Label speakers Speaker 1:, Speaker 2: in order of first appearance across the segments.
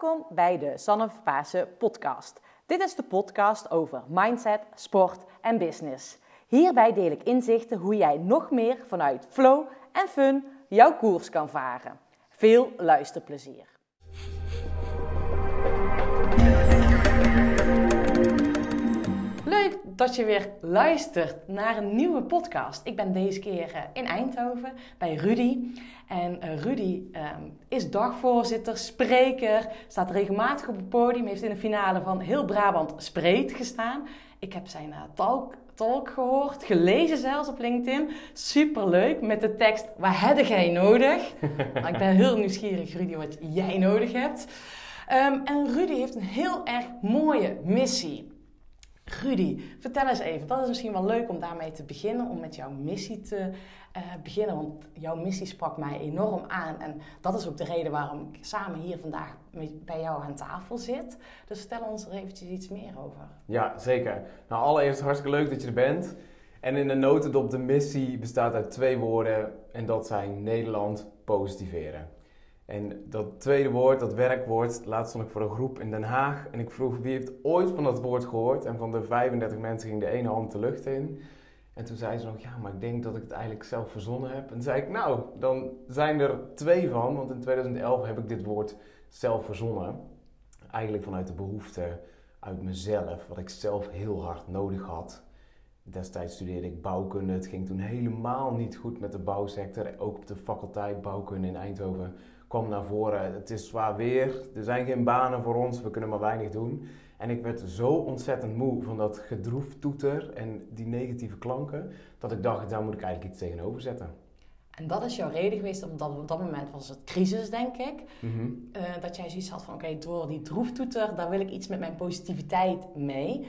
Speaker 1: Welkom bij de Sanne podcast. Dit is de podcast over mindset, sport en business. Hierbij deel ik inzichten hoe jij nog meer vanuit flow en fun jouw koers kan varen. Veel luisterplezier. Dat je weer luistert naar een nieuwe podcast. Ik ben deze keer eh, in Eindhoven bij Rudy. En uh, Rudy um, is dagvoorzitter, spreker, staat regelmatig op het podium, heeft in de finale van Heel Brabant Spreekt gestaan. Ik heb zijn uh, talk, talk gehoord, gelezen zelfs op LinkedIn. Superleuk, met de tekst, wat heb jij nodig? nou, ik ben heel nieuwsgierig, Rudy, wat jij nodig hebt. Um, en Rudy heeft een heel erg mooie missie. Rudy, vertel eens even. Dat is misschien wel leuk om daarmee te beginnen, om met jouw missie te uh, beginnen. Want jouw missie sprak mij enorm aan. En dat is ook de reden waarom ik samen hier vandaag bij jou aan tafel zit. Dus vertel ons er eventjes iets meer over.
Speaker 2: Ja, zeker. Nou, allereerst hartstikke leuk dat je er bent. En in de notendop, de missie bestaat uit twee woorden. En dat zijn Nederland positiveren. En dat tweede woord, dat werkwoord, laatst stond ik voor een groep in Den Haag. En ik vroeg wie heeft ooit van dat woord gehoord. En van de 35 mensen ging de ene hand de lucht in. En toen zei ze nog, ja, maar ik denk dat ik het eigenlijk zelf verzonnen heb. En zei ik, nou, dan zijn er twee van. Want in 2011 heb ik dit woord zelf verzonnen. Eigenlijk vanuit de behoefte uit mezelf, wat ik zelf heel hard nodig had. Destijds studeerde ik bouwkunde. Het ging toen helemaal niet goed met de bouwsector. Ook op de faculteit bouwkunde in Eindhoven kwam naar voren. Het is zwaar weer, er zijn geen banen voor ons, we kunnen maar weinig doen. En ik werd zo ontzettend moe van dat gedroeftoeter en die negatieve klanken, dat ik dacht, daar moet ik eigenlijk iets tegenover zetten.
Speaker 1: En dat is jouw reden geweest, omdat op dat moment was het crisis, denk ik. Mm dat jij zoiets had van, oké, door die droeftoeter, daar wil ik iets met mijn positiviteit mee.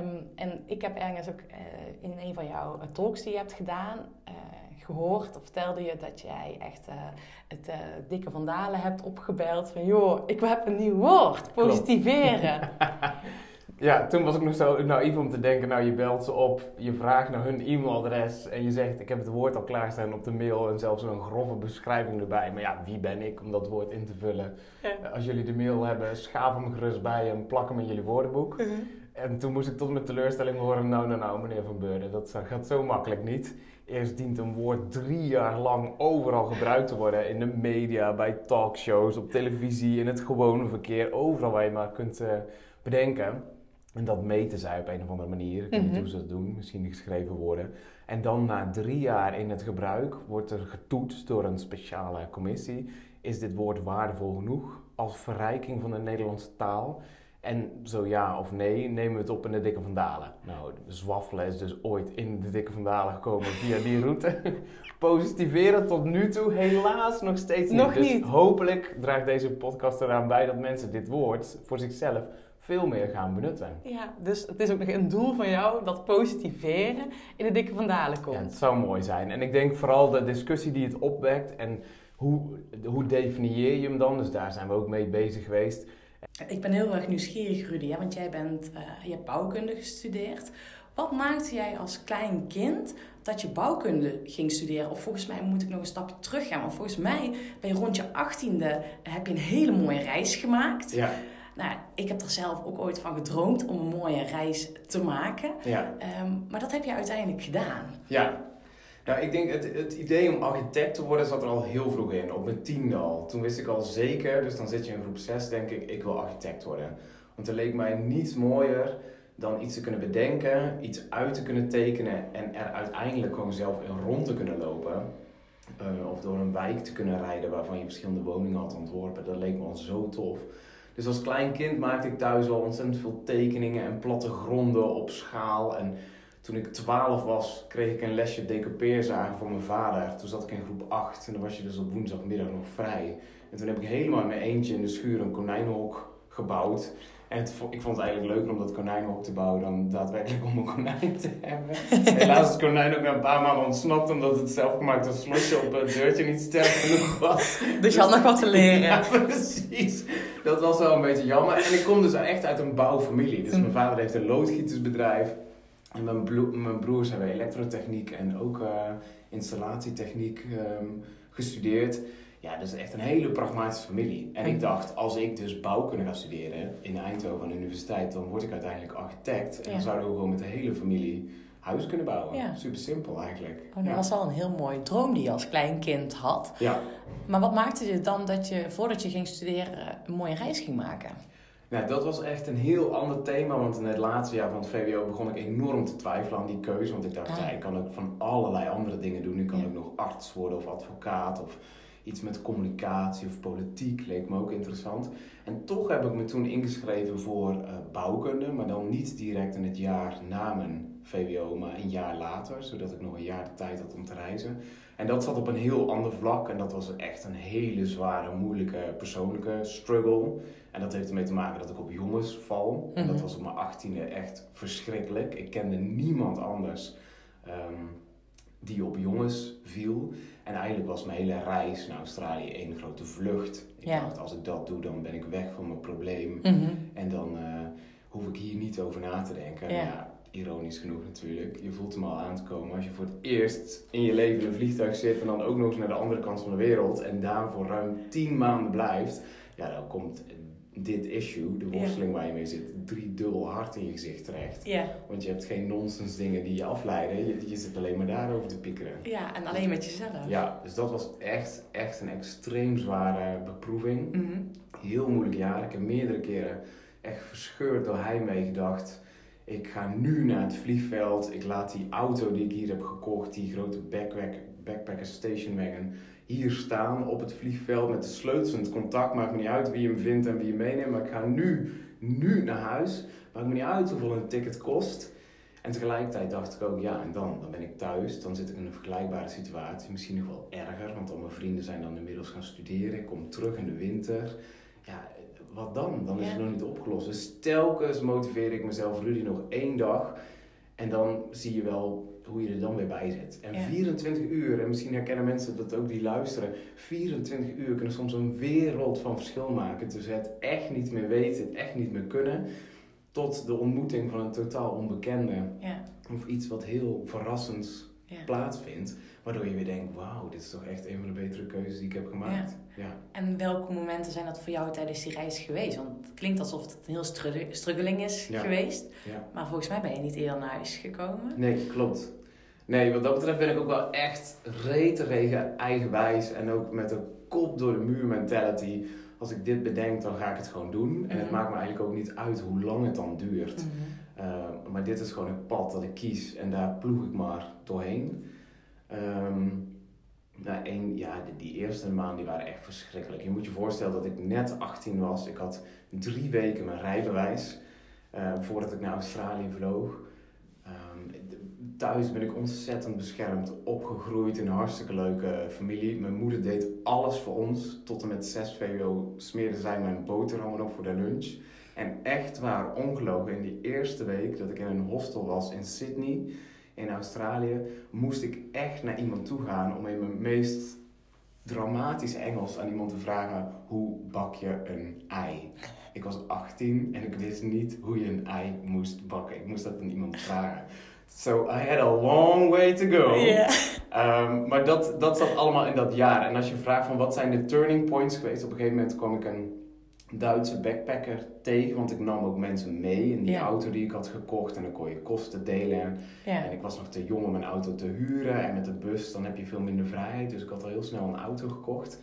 Speaker 1: Um, en ik heb ergens ook uh, in een van jouw talks die je hebt gedaan, uh, gehoord of vertelde je dat jij echt uh, het uh, dikke vandalen hebt opgebeld van joh, ik heb een nieuw woord, positiveren.
Speaker 2: ja, toen was ik nog zo naïef om te denken, nou je belt ze op, je vraagt naar hun e-mailadres en je zegt ik heb het woord al klaarstaan op de mail en zelfs een grove beschrijving erbij. Maar ja, wie ben ik om dat woord in te vullen? Ja. Als jullie de mail hebben, schaaf hem gerust bij en plak hem in jullie woordenboek. Uh En toen moest ik tot mijn teleurstelling horen, nou, nou, nou, meneer Van Beurden, dat gaat zo makkelijk niet. Eerst dient een woord drie jaar lang overal gebruikt te worden. In de media, bij talkshows, op televisie, in het gewone verkeer. Overal waar je maar kunt uh, bedenken. En dat meten zij op een of andere manier. Ik weet niet mhm. hoe ze dat doen. Misschien geschreven worden. En dan na drie jaar in het gebruik wordt er getoetst door een speciale commissie. Is dit woord waardevol genoeg als verrijking van de Nederlandse taal? En zo ja of nee, nemen we het op in de Dikke Vandalen. Nou, zwaffelen is dus ooit in de Dikke Vandalen gekomen via die route. Positiveren tot nu toe helaas nog steeds niet.
Speaker 1: Nog
Speaker 2: dus
Speaker 1: niet.
Speaker 2: hopelijk draagt deze podcast eraan bij dat mensen dit woord voor zichzelf veel meer gaan benutten.
Speaker 1: Ja, dus het is ook nog een doel van jou dat positiveren in de Dikke Vandalen komt. Ja,
Speaker 2: het zou mooi zijn. En ik denk vooral de discussie die het opwekt en hoe, hoe definieer je hem dan? Dus daar zijn we ook mee bezig geweest
Speaker 1: ik ben heel erg nieuwsgierig, Rudy, hè? want jij bent, uh, je hebt bouwkunde gestudeerd. Wat maakte jij als klein kind dat je bouwkunde ging studeren? Of volgens mij moet ik nog een stapje terug gaan. Want volgens mij ben je rond je achttiende heb je een hele mooie reis gemaakt. Ja. Nou, ik heb er zelf ook ooit van gedroomd om een mooie reis te maken. Ja. Um, maar dat heb je uiteindelijk gedaan.
Speaker 2: Ja, nou, ik denk het, het idee om architect te worden zat er al heel vroeg in, op mijn tiende al. Toen wist ik al zeker, dus dan zit je in groep 6, denk ik, ik wil architect worden. Want er leek mij niets mooier dan iets te kunnen bedenken, iets uit te kunnen tekenen en er uiteindelijk gewoon zelf in rond te kunnen lopen. Uh, of door een wijk te kunnen rijden waarvan je verschillende woningen had ontworpen. Dat leek me al zo tof. Dus als klein kind maakte ik thuis al ontzettend veel tekeningen en plattegronden op schaal. En toen ik 12 was, kreeg ik een lesje decoupeerzagen van mijn vader. Toen zat ik in groep 8 en dan was je dus op woensdagmiddag nog vrij. En toen heb ik helemaal in mijn eentje in de schuur een konijnenhok gebouwd. En ik vond het eigenlijk leuker om dat konijnenhok te bouwen dan daadwerkelijk om een konijn te hebben. Helaas is het konijn ook na een paar maanden ontsnapt omdat het zelfgemaakte slotje op het deurtje niet sterk genoeg was.
Speaker 1: Dus je had nog wat te leren.
Speaker 2: Ja, precies. Dat was wel een beetje jammer. En ik kom dus echt uit een bouwfamilie. Dus mijn vader heeft een loodgietersbedrijf. En mijn, mijn broers hebben elektrotechniek en ook uh, installatietechniek um, gestudeerd. ja, dat is echt een hele pragmatische familie. En ik dacht, als ik dus bouwkunde ga studeren in Eindhoven aan de universiteit, dan word ik uiteindelijk architect. En
Speaker 1: Ja.
Speaker 2: dan zouden we gewoon met de hele familie huis kunnen bouwen.
Speaker 1: Ja.
Speaker 2: Super simpel eigenlijk.
Speaker 1: Oh, dat
Speaker 2: ja.
Speaker 1: was al een heel mooi droom die je als klein kind had.
Speaker 2: ja.
Speaker 1: Maar wat maakte je dan dat je, voordat je ging studeren, een mooie reis ging maken?
Speaker 2: Nou, dat was echt een heel ander thema, want in het laatste jaar van het VWO begon ik enorm te twijfelen aan die keuze. Want ik dacht,
Speaker 1: Ah.
Speaker 2: ja, ik kan ook van allerlei andere dingen doen. Ik kan
Speaker 1: Ja.
Speaker 2: ook nog arts worden of advocaat of iets met communicatie of politiek, leek me ook interessant. En toch heb ik me toen ingeschreven voor eh, bouwkunde, maar dan niet direct in het jaar na mijn VWO, maar een jaar later, zodat ik nog een jaar de tijd had om te reizen. En dat zat op een heel ander vlak en dat was echt een hele zware, moeilijke persoonlijke struggle. En dat heeft ermee te maken dat ik op jongens val. En dat
Speaker 1: Mhm.
Speaker 2: was op mijn achttiende echt verschrikkelijk. Ik kende niemand anders ehm, die op jongens viel. En eigenlijk was mijn hele reis naar Australië één grote vlucht. Ik
Speaker 1: Ja.
Speaker 2: dacht, als ik dat doe, dan ben ik weg van mijn probleem.
Speaker 1: Mhm.
Speaker 2: En dan eh, hoef ik hier niet over na te denken.
Speaker 1: Ja.
Speaker 2: Ja. Ironisch genoeg natuurlijk. Je voelt hem al aan te komen als je voor het eerst in je leven in een vliegtuig zit en dan ook nog eens naar de andere kant van de wereld en daar voor ruim tien maanden blijft. Ja, dan komt dit issue, de
Speaker 1: Ja.
Speaker 2: worsteling waar je mee zit, drie dubbel hard in je gezicht terecht.
Speaker 1: Ja.
Speaker 2: Want je hebt geen nonsens dingen die je afleiden. Je, je zit alleen maar daarover te piekeren.
Speaker 1: ja, en alleen met jezelf.
Speaker 2: Ja, dus dat was echt, echt een extreem zware beproeving
Speaker 1: Mhm.
Speaker 2: heel moeilijk jaar. Ik heb meerdere keren echt verscheurd door heimwee gedacht. Ik ga nu naar het vliegveld. Ik laat die auto die ik hier heb gekocht, die grote backpack, backpacker station wagon, hier staan op het vliegveld met de sleutels en het contact. Maakt me niet uit wie hem vindt en wie hem meeneemt. Maar ik ga nu, nu naar huis. Maakt me niet uit hoeveel een ticket kost. En tegelijkertijd dacht ik ook, ja, en dan, dan ben ik thuis. Dan zit ik in een vergelijkbare situatie. Misschien nog wel erger, want al mijn vrienden zijn dan inmiddels gaan studeren. Ik kom terug in de winter. Ja, wat dan? Dan is het nog niet opgelost. Dus telkens motiveer ik mezelf, Rudy, nog één dag. En dan zie je wel hoe je er dan weer bij zit. En
Speaker 1: Ja.
Speaker 2: 24 uur, en misschien herkennen mensen dat ook die luisteren. 24 uur kunnen soms een wereld van verschil maken. Tussen het echt niet meer weten, het echt niet meer kunnen. Tot de ontmoeting van een totaal onbekende.
Speaker 1: Ja.
Speaker 2: Of iets wat heel verrassends
Speaker 1: Ja.
Speaker 2: plaatsvindt. Waardoor je weer denkt, wauw, dit is toch echt een van de betere keuzes die ik heb gemaakt. Ja.
Speaker 1: En welke momenten zijn dat voor jou tijdens die reis geweest? Want het klinkt alsof het een heel stru- struggeling is
Speaker 2: Ja.
Speaker 1: geweest.
Speaker 2: ja.
Speaker 1: Maar volgens mij ben je niet eerder naar huis gekomen.
Speaker 2: Nee, klopt. Nee, wat dat betreft ben ik ook wel echt reteregen eigenwijs en ook met een kop door de muur mentality. Als ik dit bedenk, dan ga ik het gewoon doen. En het
Speaker 1: Mhm.
Speaker 2: maakt me eigenlijk ook niet uit hoe lang het dan duurt.
Speaker 1: Mhm.
Speaker 2: Uh, maar dit is gewoon een pad dat ik kies en daar ploeg ik maar doorheen. Ehm, nou, één, ja, die, eerste maanden die waren echt verschrikkelijk. Je moet je voorstellen dat ik net 18 was. Ik had drie weken mijn rijbewijs eh, voordat ik naar Australië vloog. Ehm, thuis ben ik ontzettend beschermd, opgegroeid in een hartstikke leuke familie. Mijn moeder deed alles voor ons. Tot en met 6 VWO smeerde zij mijn boterhammen op voor de lunch. En echt waar, ongelogen, in die eerste week dat ik in een hostel was in Sydney, in Australië, moest ik echt naar iemand toe gaan om in mijn meest dramatische Engels aan iemand te vragen: hoe bak je een ei? Ik was 18 en ik wist niet hoe je een ei moest bakken. Ik moest dat aan iemand vragen. So I had a long way to go. Ehm, maar dat, dat zat allemaal in dat jaar. En als je vraagt van wat zijn de turning points geweest, op een gegeven moment kwam ik een Duitse backpacker tegen, want ik nam ook mensen mee in die
Speaker 1: Ja.
Speaker 2: auto die ik had gekocht en dan kon je kosten delen.
Speaker 1: Ja.
Speaker 2: En ik was nog te jong om een auto te huren en met de bus dan heb je veel minder vrijheid, dus ik had al heel snel een auto gekocht.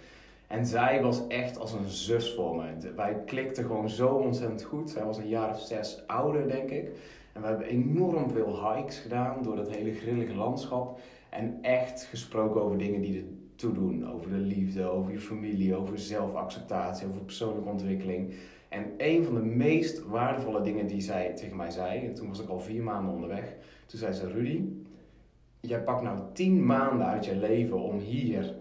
Speaker 2: En zij was echt als een zus voor me. De- Wij klikten gewoon zo ontzettend goed. Zij was een jaar of zes ouder, denk ik. En we hebben enorm veel hikes gedaan door dat hele grillige landschap. En echt gesproken over dingen die er toe doen. Over de liefde, over je familie, over zelfacceptatie, over persoonlijke ontwikkeling. En een van de meest waardevolle dingen die zij tegen mij zei, en toen was ik al vier maanden onderweg, toen zei ze: Rudy, jij pakt nou tien maanden uit je leven om hier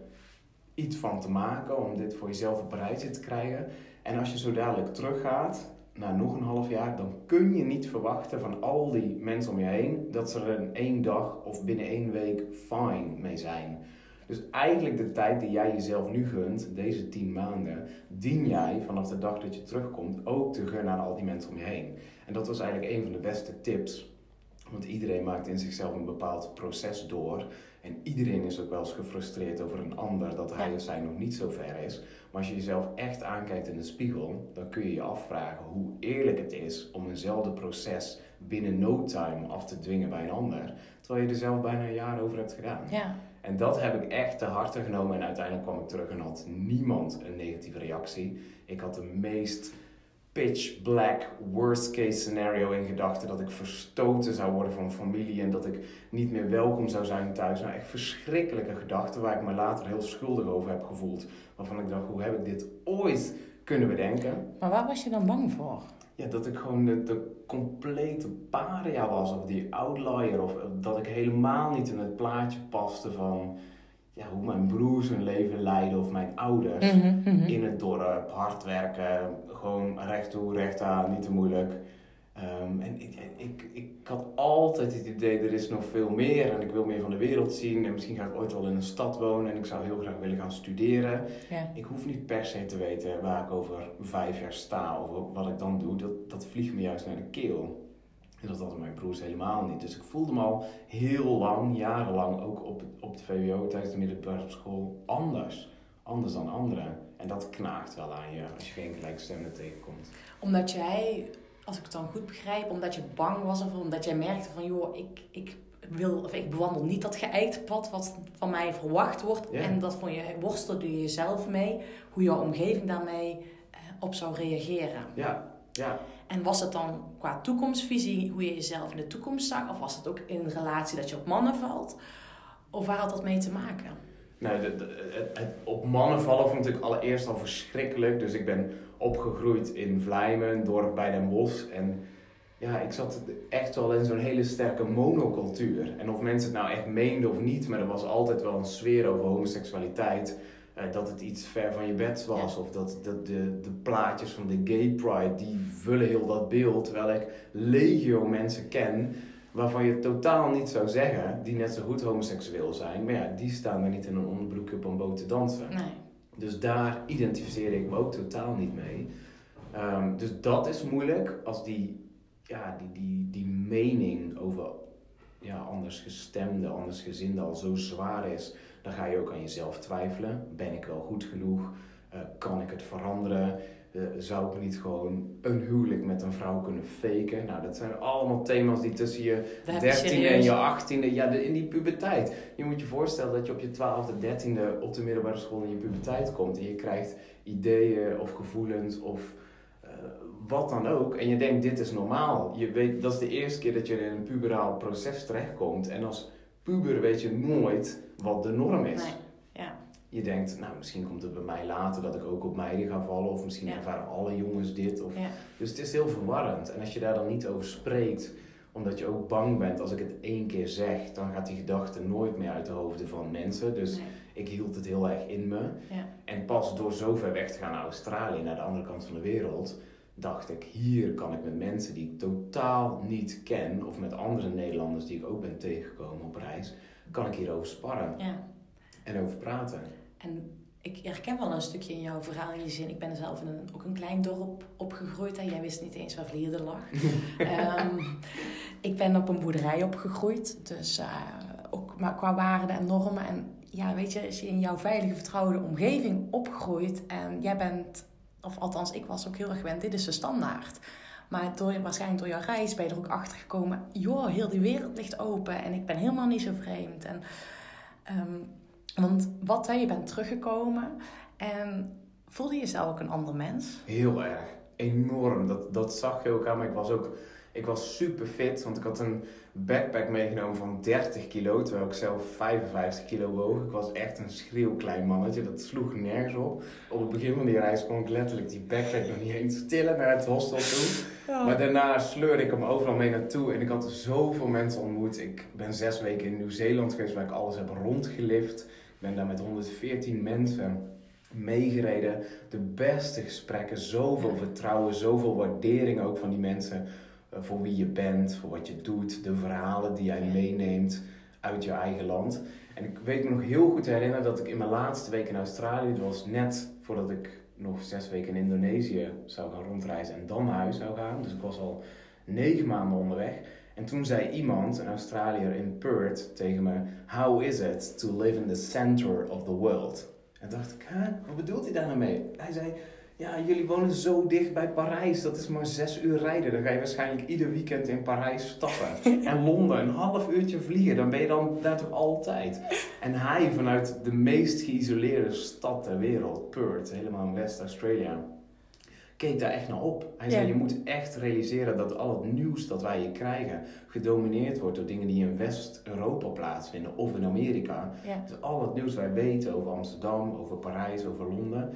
Speaker 2: iets van te maken, om dit voor jezelf op rijtje te krijgen. En als je zo dadelijk teruggaat, na nog een half jaar, dan kun je niet verwachten van al die mensen om je heen dat ze er in één dag of binnen één week fine mee zijn. Dus eigenlijk de tijd die jij jezelf nu gunt, deze tien maanden, dien jij vanaf de dag dat je terugkomt ook te gunnen aan al die mensen om je heen. En dat was eigenlijk een van de beste tips Want iedereen maakt in zichzelf een bepaald proces door. En iedereen is ook wel eens gefrustreerd over een ander dat hij of zij nog niet zo ver is. Maar als je jezelf echt aankijkt in de spiegel, dan kun je je afvragen hoe eerlijk het is om eenzelfde proces binnen no time af te dwingen bij een ander. Terwijl je er zelf bijna een jaar over hebt gedaan.
Speaker 1: Ja.
Speaker 2: En dat heb ik echt te harte genomen. En uiteindelijk kwam ik terug en had niemand een negatieve reactie. Ik had de meest pitch black worst case scenario in gedachten. Dat ik verstoten zou worden van familie en dat ik niet meer welkom zou zijn thuis. Nou, echt verschrikkelijke gedachten waar ik me later heel schuldig over heb gevoeld. Waarvan ik dacht, hoe heb ik dit ooit kunnen bedenken?
Speaker 1: Maar waar was je dan bang voor?
Speaker 2: Ja, dat ik gewoon de, de complete paria was, of die outlier, of dat ik helemaal niet in het plaatje paste van ja, hoe mijn broers hun leven leiden of mijn ouders.
Speaker 1: Mhm, mhm.
Speaker 2: In het dorp, hard werken, gewoon recht toe, recht aan, niet te moeilijk. Ehm, en ik, ik, ik had altijd het idee, er is nog veel meer en ik wil meer van de wereld zien. En misschien ga ik ooit wel in een stad wonen en ik zou heel graag willen gaan studeren.
Speaker 1: Ja.
Speaker 2: Ik hoef niet per se te weten waar ik over vijf jaar sta of wat ik dan doe. Dat, dat vliegt me juist naar de keel. En dat hadden mijn broers helemaal niet. Dus ik voelde me al heel lang, jarenlang, ook op, op het VWO tijdens de middelbare school, anders. Anders dan anderen. En dat knaagt wel aan je als je geen gelijkstemmen tegenkomt.
Speaker 1: Omdat jij, als ik het dan goed begrijp, omdat je bang was of omdat jij merkte van joh, ik, ik wil of ik bewandel niet dat geëikte pad wat van mij verwacht wordt. En dat vond je, worstelde je jezelf mee, hoe jouw omgeving daarmee eh, op zou reageren.
Speaker 2: Ja, ja.
Speaker 1: En was het dan qua toekomstvisie, hoe je jezelf in de toekomst zag? Of was het ook in relatie dat je op mannen valt? Of waar had dat mee te maken?
Speaker 2: De, de- het, het op mannen vallen vond ik allereerst al verschrikkelijk. Dus ik ben opgegroeid in Vlijmen, dorp bij Den Bosch. En ja, ik zat echt wel in zo'n hele sterke monocultuur. En of mensen het nou echt meenden of niet, maar er was altijd wel een sfeer over homoseksualiteit. eh, dat het iets ver van je bed was. Of dat, dat de, de plaatjes van de gay pride, die vullen heel dat beeld. Terwijl ik legio mensen ken waarvan je totaal niet zou zeggen, die net zo goed homoseksueel zijn. Maar ja, die staan er niet in een onderbroekje op een boot te dansen.
Speaker 1: Nee.
Speaker 2: Dus daar identificeerde ik me ook totaal niet mee. Ehm, dus dat is moeilijk als die, ja, die, die, die mening over ja, andersgestemde, andersgezinde al zo zwaar is. Dan ga je ook aan jezelf twijfelen. Ben ik wel goed genoeg? Eh, kan ik het veranderen? Eh, zou ik niet gewoon een huwelijk met een vrouw kunnen faken? Nou, dat zijn allemaal thema's die tussen je 13e en je 18e, ja, de, in die puberteit. Je moet je voorstellen dat je op je 12e, 13e op de middelbare school in je puberteit komt en je krijgt ideeën of gevoelens of eh, wat dan ook. En je denkt, dit is normaal. Je weet, dat is de eerste keer dat je in een puberaal proces terechtkomt. En als puber weet je nooit wat de norm is.
Speaker 1: Nee.
Speaker 2: Je denkt, nou, misschien komt het bij mij later dat ik ook op meiden ga vallen. Of misschien
Speaker 1: Ja.
Speaker 2: ervaren alle jongens dit. Of
Speaker 1: Ja.
Speaker 2: dus het is heel verwarrend. En als je daar dan niet over spreekt, omdat je ook bang bent, als ik het één keer zeg, dan gaat die gedachte nooit meer uit de hoofden van mensen. Dus
Speaker 1: Nee.
Speaker 2: ik hield het heel erg in me.
Speaker 1: Ja.
Speaker 2: En pas door zo ver weg te gaan naar Australië, naar de andere kant van de wereld, dacht ik, hier kan ik met mensen die ik totaal niet ken, of met andere Nederlanders die ik ook ben tegengekomen op reis, kan ik hierover sparren en over praten.
Speaker 1: En ik herken wel een stukje in jouw verhaal in die zin. Ik ben zelf in een, ook een klein dorp opgegroeid. En jij wist niet eens waar Vlierde lag. Ehm, ik ben op een boerderij opgegroeid. Dus eh, ook maar qua waarden en normen. En ja, weet je, als je in jouw veilige, vertrouwde omgeving opgroeit. En jij bent, of althans ik was ook heel erg gewend, dit is de standaard. Maar door, waarschijnlijk door jouw reis ben je er ook achter gekomen. Joh, heel die wereld ligt open. En ik ben helemaal niet zo vreemd. En... ehm, want wat hè, je bent teruggekomen en voelde je jezelf ook een ander mens?
Speaker 2: Heel erg. Enorm. Dat, dat zag je ook aan me. Ik was ook ik was super fit, want ik had een backpack meegenomen van 30 kilo, terwijl ik zelf 55 kilo woog. Ik was echt een schreeuwklein mannetje, dat sloeg nergens op. Op het begin van die reis kon ik letterlijk die backpack nog niet eens tillen naar het hostel toe. Maar daarna sleurde ik hem overal mee naartoe en ik had zoveel mensen ontmoet. Ik ben zes weken in Nieuw-Zeeland geweest waar ik alles heb rondgelift. Ik ben daar met 114 mensen meegereden. De beste gesprekken, zoveel vertrouwen, zoveel waardering ook van die mensen. eh, Voor wie je bent, voor wat je doet, de verhalen die jij meeneemt uit je eigen land. En ik weet me nog heel goed herinneren dat ik in mijn laatste week in Australië, dat was net voordat ik nog zes weken in Indonesië zou gaan rondreizen en dan naar huis zou gaan. Dus ik was al negen maanden onderweg. En toen zei iemand, een Australiër in Perth, tegen me: How is it to live in the center of the world? En dacht ik, wat bedoelt hij daar nou mee? Hij zei, ja, jullie wonen zo dicht bij Parijs, dat is maar zes uur rijden. Dan ga je waarschijnlijk ieder weekend in Parijs stappen. en Londen, een half uurtje vliegen, dan ben je dan daar toch altijd. En hij vanuit de meest geïsoleerde stad ter wereld, Perth, helemaal in West-Australia, keek daar echt naar op. Hij zei, je moet echt realiseren dat al het nieuws dat wij hier krijgen gedomineerd wordt door dingen die in West-Europa plaatsvinden of in Amerika.
Speaker 1: Ja.
Speaker 2: Dus al het nieuws wij weten over Amsterdam, over Parijs, over Londen.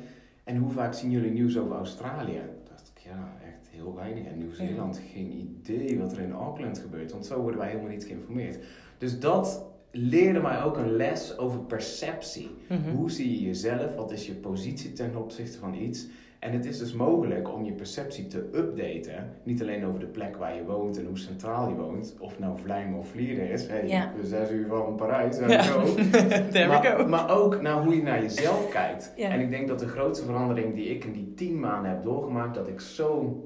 Speaker 2: En hoe vaak zien jullie nieuws over Australië? dacht ik, ja, echt heel weinig. En Nieuw-Zeeland, geen idee wat er in Auckland gebeurt, want zo worden wij helemaal niet geïnformeerd. Dus dat leerde mij ook een les over perceptie.
Speaker 1: Mhm.
Speaker 2: Hoe zie je jezelf? Wat is je positie ten opzichte van iets? En het is dus mogelijk om je perceptie te updaten. Niet alleen over de plek waar je woont en hoe centraal je woont. Of nou Vlijmen of Vlieren is. Hey,
Speaker 1: Ja.
Speaker 2: de zes uur van Parijs.
Speaker 1: Ja.
Speaker 2: go.
Speaker 1: There
Speaker 2: maar,
Speaker 1: we go.
Speaker 2: maar ook naar hoe je naar jezelf kijkt.
Speaker 1: Ja.
Speaker 2: En ik denk dat de grootste verandering die ik in die tien maanden heb doorgemaakt, dat ik zo.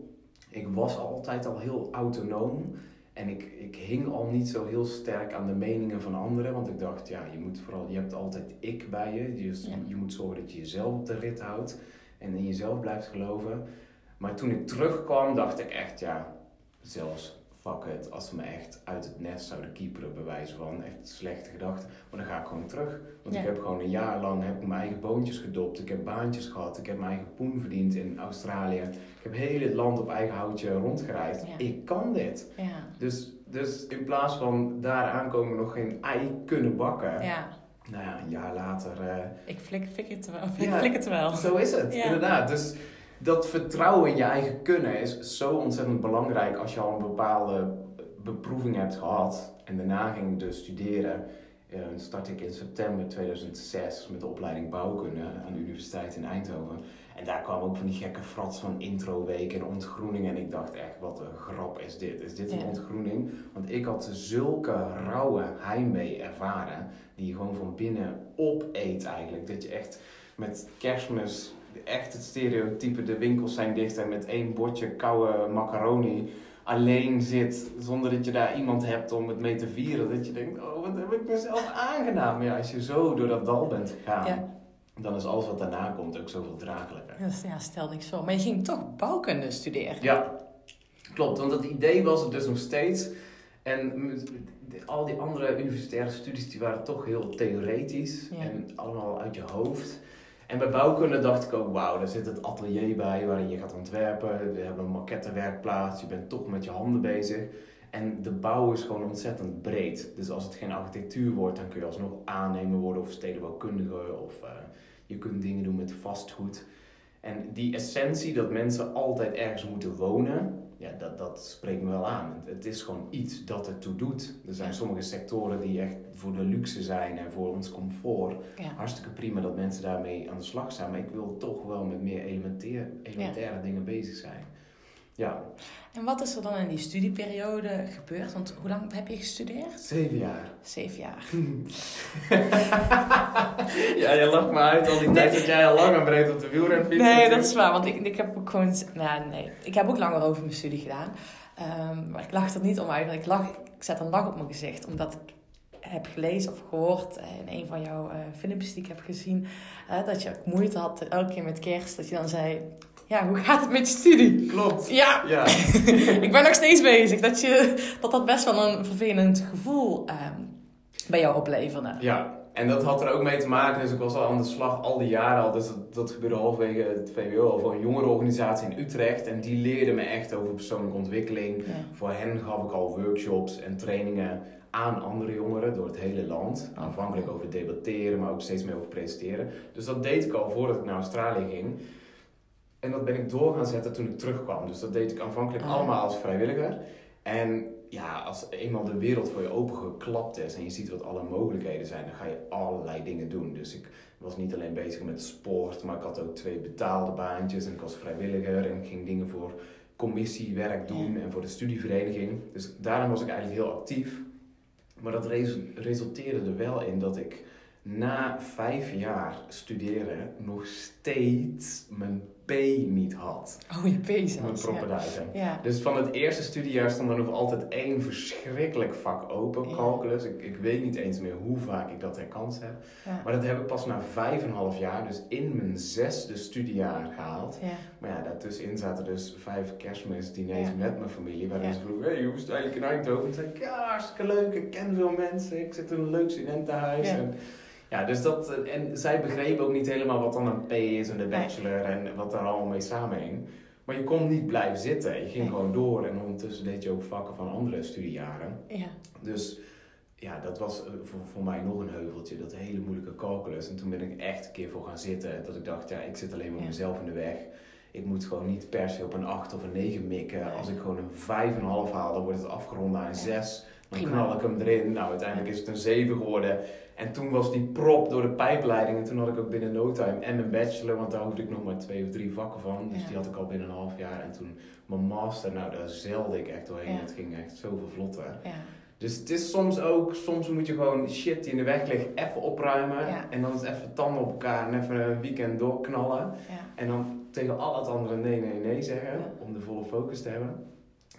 Speaker 2: Ik was altijd al heel autonoom. En ik, ik hing al niet zo heel sterk aan de meningen van anderen. Want ik dacht, ja, je moet vooral, je hebt altijd ik bij je. Dus
Speaker 1: Ja.
Speaker 2: je moet zorgen dat je jezelf op de rit houdt. En in jezelf blijft geloven. Maar toen ik terugkwam, dacht ik echt, ja, zelfs fuck it. Als ze me echt uit het nest zouden kieperen, bij wijze van echt slechte gedachten. Maar dan ga ik gewoon terug. Want
Speaker 1: Ja.
Speaker 2: ik heb gewoon een jaar lang heb ik mijn eigen boontjes gedopt. Ik heb baantjes gehad. Ik heb mijn eigen poen verdiend in Australië. Ik heb heel het land op eigen houtje rondgereisd.
Speaker 1: Ja.
Speaker 2: Ik kan dit.
Speaker 1: Ja.
Speaker 2: Dus, dus in plaats van daar aankomen nog geen ei kunnen bakken. Nou ja, een jaar later... eh,
Speaker 1: ik flik, flik het wel. Ik
Speaker 2: Ja.
Speaker 1: flik het wel.
Speaker 2: zo is het,
Speaker 1: Ja.
Speaker 2: inderdaad. Dus dat vertrouwen in je eigen kunnen is zo ontzettend belangrijk als je al een bepaalde beproeving hebt gehad. En daarna ging ik dus studeren. Eh, start ik in september 2006 met de opleiding bouwkunde aan de Universiteit in Eindhoven. En daar kwamen ook van die gekke frats van introweek en ontgroening. En ik dacht echt, wat een grap is dit? Is dit een
Speaker 1: Ja.
Speaker 2: ontgroening? Want ik had zulke rauwe heimwee ervaren. Die je gewoon van binnen opeet eigenlijk. Dat je echt met kerstmis echt het stereotype, de winkels zijn dicht en met één bordje koude macaroni alleen zit, zonder dat je daar iemand hebt om het mee te vieren. Dat je denkt, oh wat heb ik mezelf aangedaan. Maar ja, als je zo door dat dal bent gegaan,
Speaker 1: Ja.
Speaker 2: Dan is alles wat daarna komt ook zoveel draaglijker.
Speaker 1: Dus, ja, stel niks voor. Maar je ging toch bouwkunde studeren.
Speaker 2: Ja, klopt. Want het idee was het dus nog steeds. En al die andere universitaire studies die waren toch heel theoretisch
Speaker 1: Ja.
Speaker 2: en allemaal uit je hoofd. En bij bouwkunde dacht ik ook, wauw, daar zit het atelier bij waarin je gaat ontwerpen. We hebben een maquettewerkplaats, je bent toch met je handen bezig. En de bouw is gewoon ontzettend breed. Dus als het geen architectuur wordt, dan kun je alsnog aannemer worden of stedenbouwkundige. Of eh, je kunt dingen doen met vastgoed. En die essentie dat mensen altijd ergens moeten wonen, ja, dat, dat spreekt me wel aan. Het, is gewoon iets dat ertoe doet. Er zijn sommige sectoren die echt voor de luxe zijn en voor ons comfort.
Speaker 1: Ja.
Speaker 2: Hartstikke prima dat mensen daarmee aan de slag zijn, maar ik wil toch wel met meer elementair, elementaire dingen bezig zijn. Ja,
Speaker 1: En wat is er dan in die studieperiode gebeurd? Want hoe lang heb je gestudeerd?
Speaker 2: zeven jaar.
Speaker 1: Zeven jaar.
Speaker 2: ja, je lacht me uit al die tijd dat jij al lang en breed op de wielrenfiets
Speaker 1: Nee,
Speaker 2: zit.
Speaker 1: dat is waar. Want ik, ik heb ook gewoon... Nou, nee. Ik heb ook langer over mijn studie gedaan. Ehm, maar ik lach er niet om uit. Ik, lach, ik zet een lach op mijn gezicht. Omdat ik heb gelezen of gehoord eh, in een van jouw eh, filmpjes die ik heb gezien. eh, dat je ook moeite had elke keer met kerst. Dat je dan zei... Ja, hoe gaat het met je studie?
Speaker 2: Klopt.
Speaker 1: Ja,
Speaker 2: Ja.
Speaker 1: ik ben nog steeds bezig. Dat je, dat, dat best wel een vervelend gevoel ehm, bij jou opleverde.
Speaker 2: Ja, en dat had er ook mee te maken. Dus ik was al aan de slag al die jaren al. Dus dat, dat gebeurde halverwege het VWO al voor een jongerenorganisatie in Utrecht. En die leerde me echt over persoonlijke ontwikkeling.
Speaker 1: Ja.
Speaker 2: Voor hen gaf ik al workshops en trainingen aan andere jongeren door het hele land.
Speaker 1: Oh.
Speaker 2: Aanvankelijk over debatteren, maar ook steeds meer over presenteren. Dus dat deed ik al voordat ik naar Australië ging. En dat ben ik door gaan zetten toen ik terugkwam. Dus dat deed ik aanvankelijk
Speaker 1: Ah.
Speaker 2: allemaal als vrijwilliger. En ja, als eenmaal de wereld voor je opengeklapt is en je ziet wat alle mogelijkheden zijn, dan ga je allerlei dingen doen. Dus ik was niet alleen bezig met sport, maar ik had ook twee betaalde baantjes en ik was vrijwilliger en ik ging dingen voor commissiewerk doen en voor de studievereniging. Dus daarom was ik eigenlijk heel actief. Maar dat res- resulteerde er wel in dat ik na vijf jaar studeren nog steeds mijn P niet had.
Speaker 1: Oh, je P
Speaker 2: Mijn
Speaker 1: zelfs. Ja.
Speaker 2: propeduizen.
Speaker 1: ja.
Speaker 2: Dus van het eerste studiejaar stond er nog altijd één verschrikkelijk vak open,
Speaker 1: Ja.
Speaker 2: calculus. Ik, ik weet niet eens meer hoe vaak ik dat herkans heb.
Speaker 1: Ja.
Speaker 2: Maar dat heb ik pas na vijf en een half jaar, dus in mijn zesde studiejaar gehaald.
Speaker 1: Ja.
Speaker 2: Maar ja, daartussenin zaten dus vijf kerstmisdiners met mijn familie. Waarin ze vroegen, hey, hoe is het eigenlijk in Eindhoven? En zei ik, ja, hartstikke leuk. Ik ken veel mensen. Ik zit in een leuk studentenhuis. En, ja, dus dat, eh, en zij begrepen ook niet helemaal wat dan een P is en de bachelor en wat daar allemaal mee samenhing. Maar je kon niet blijven zitten. Je ging
Speaker 1: Nee.
Speaker 2: gewoon door en ondertussen deed je ook vakken van andere studiejaren.
Speaker 1: Ja.
Speaker 2: Dus ja, dat was eh, voor, voor mij nog een heuveltje, dat hele moeilijke calculus. En toen ben ik echt een keer voor gaan zitten. Dat ik dacht, ja, ik zit alleen maar
Speaker 1: Ja.
Speaker 2: mezelf in de weg. Ik moet gewoon niet per se op een 8 of een 9 mikken. Als ik gewoon een 5,5 haal, dan wordt het afgerond naar een
Speaker 1: Ja.
Speaker 2: 6. Dan knal ik hem erin. Nou, uiteindelijk is het een 7 geworden. En toen was die prop door de pijpleiding. En toen had ik ook binnen no time en mijn bachelor, want daar hoefde ik nog maar twee of drie vakken van. Dus
Speaker 1: Ja.
Speaker 2: die had ik al binnen een half jaar. En toen mijn master, nou, daar zeilde ik echt doorheen.
Speaker 1: Ja.
Speaker 2: Het ging echt zoveel vlotter.
Speaker 1: Ja.
Speaker 2: Dus het is soms ook, soms moet je gewoon shit die in de weg ligt even opruimen. En dan is even tanden op elkaar en even een weekend doorknallen. En dan tegen al het andere nee, nee, nee zeggen. Om de volle focus te hebben.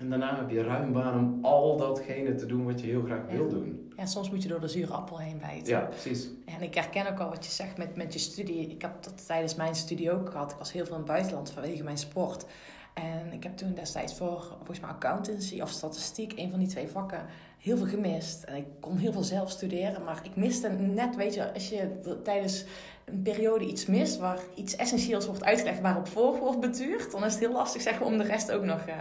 Speaker 2: En daarna heb je ruim baan om al datgene te doen wat je heel graag
Speaker 1: Ja.
Speaker 2: wil doen.
Speaker 1: ja, soms moet je door de zure appel heen bijten.
Speaker 2: Ja, precies.
Speaker 1: En ik herken ook al wat je zegt met, met je studie. Ik heb dat tijdens mijn studie ook gehad. Ik was heel veel in het buitenland vanwege mijn sport. En ik heb toen destijds voor, volgens mij accountancy of statistiek, een van die twee vakken, heel veel gemist. En ik kon heel veel zelf studeren, maar ik miste net, weet je, als je tijdens een periode iets mist waar iets essentieels wordt uitgelegd, waarop voor wordt betuurd, dan is het heel lastig zeg maar, om de rest ook nog... eh,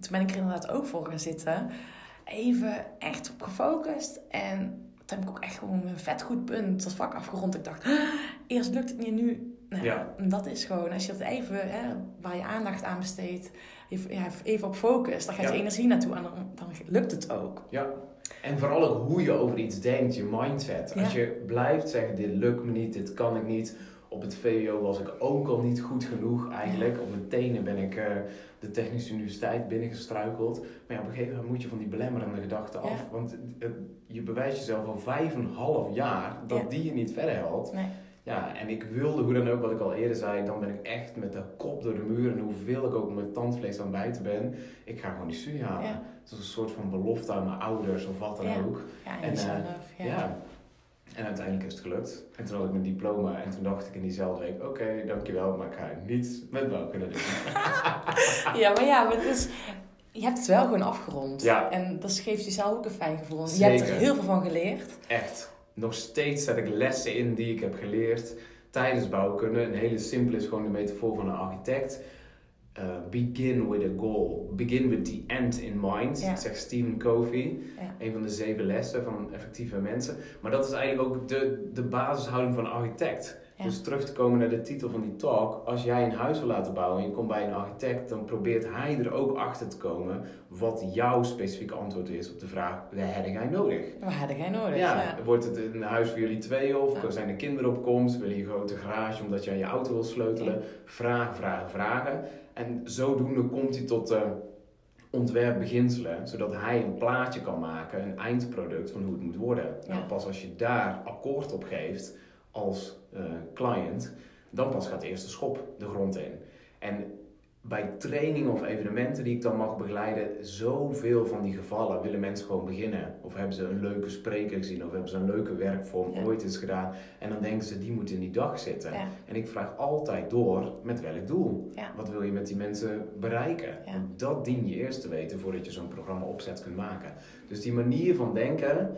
Speaker 1: toen ben ik er inderdaad ook voor gaan zitten. Even echt op gefocust. En toen heb ik ook echt gewoon een vet goed punt dat vak afgerond. Ik dacht, "Ah, eerst lukt het niet, nu... Nou,
Speaker 2: Ja.
Speaker 1: Dat is gewoon, als je dat even, hè, waar je aandacht aan besteedt, even, ja, even op focus, dan gaat
Speaker 2: Ja.
Speaker 1: je energie naartoe en dan, dan lukt het ook.
Speaker 2: Ja. En vooral ook hoe je over iets denkt, je mindset. Als
Speaker 1: Ja.
Speaker 2: je blijft zeggen, dit lukt me niet, dit kan ik niet. Op het VWO was ik ook al niet goed genoeg eigenlijk. Op mijn tenen ben ik eh, de Technische Universiteit binnengestruikeld. Maar ja, op een gegeven moment moet je van die belemmerende gedachten af.
Speaker 1: Ja.
Speaker 2: Want eh, je bewijst jezelf al vijf en een half jaar dat
Speaker 1: Ja.
Speaker 2: die je niet verder helpt.
Speaker 1: Nee.
Speaker 2: Ja, en ik wilde, hoe dan ook, wat ik al eerder zei, dan ben ik echt met de kop door de muur. En hoeveel ik ook met tandvlees aan bijten ben, ik ga gewoon die studie halen.
Speaker 1: Ja.
Speaker 2: Het is een soort van belofte aan mijn ouders of wat dan
Speaker 1: Ja.
Speaker 2: ook.
Speaker 1: Ja, en
Speaker 2: En,
Speaker 1: jezelf.
Speaker 2: Ja.
Speaker 1: ja.
Speaker 2: En uiteindelijk is het gelukt. En toen had ik mijn diploma en toen dacht ik in diezelfde week, oké, dankjewel, maar ik ga niets met bouwkunde doen.
Speaker 1: Ja, maar ja, maar het is, je hebt het wel gewoon afgerond.
Speaker 2: Ja.
Speaker 1: En dat geeft jezelf ook een fijn gevoel. Je hebt er heel veel van geleerd.
Speaker 2: Echt. Nog steeds zet ik lessen in die ik heb geleerd tijdens bouwkunde. Een hele simpele is gewoon de metafoor van een architect. Uh, begin with a goal. Begin with the end in mind,
Speaker 1: Ja.
Speaker 2: zegt Stephen Covey.
Speaker 1: Ja.
Speaker 2: Een van de zeven lessen van effectieve mensen. Maar dat is eigenlijk ook de, de basishouding van een architect.
Speaker 1: Ja.
Speaker 2: Dus terug te komen naar de titel van die talk. Als jij een huis wil laten bouwen en je komt bij een architect, dan probeert hij er ook achter te komen wat jouw specifieke antwoord is op de vraag: wat heb jij nodig?
Speaker 1: Wat had jij nodig?
Speaker 2: Ja,
Speaker 1: Ja.
Speaker 2: wordt het een huis voor jullie twee of
Speaker 1: Ja.
Speaker 2: zijn er kinderen op komst? Wil je een grote garage omdat je aan je auto wil sleutelen? Vragen, vragen, vragen. En zodoende komt hij tot de ontwerpbeginselen, zodat hij een plaatje kan maken, een eindproduct van hoe het moet worden. Nou, pas als je daar akkoord op geeft als eh, client, dan pas gaat de eerste schop de grond in. En bij trainingen of evenementen die ik dan mag begeleiden, zoveel van die gevallen willen mensen gewoon beginnen. Of hebben ze een leuke spreker gezien, of hebben ze een leuke werkvorm
Speaker 1: Ja.
Speaker 2: ooit eens gedaan. En dan denken ze, die moet in die dag zitten.
Speaker 1: Ja.
Speaker 2: En ik vraag altijd door, met welk doel?
Speaker 1: Ja.
Speaker 2: Wat wil je met die mensen bereiken? Dat dien je eerst te weten voordat je zo'n programma opzet kunt maken. Dus die manier van denken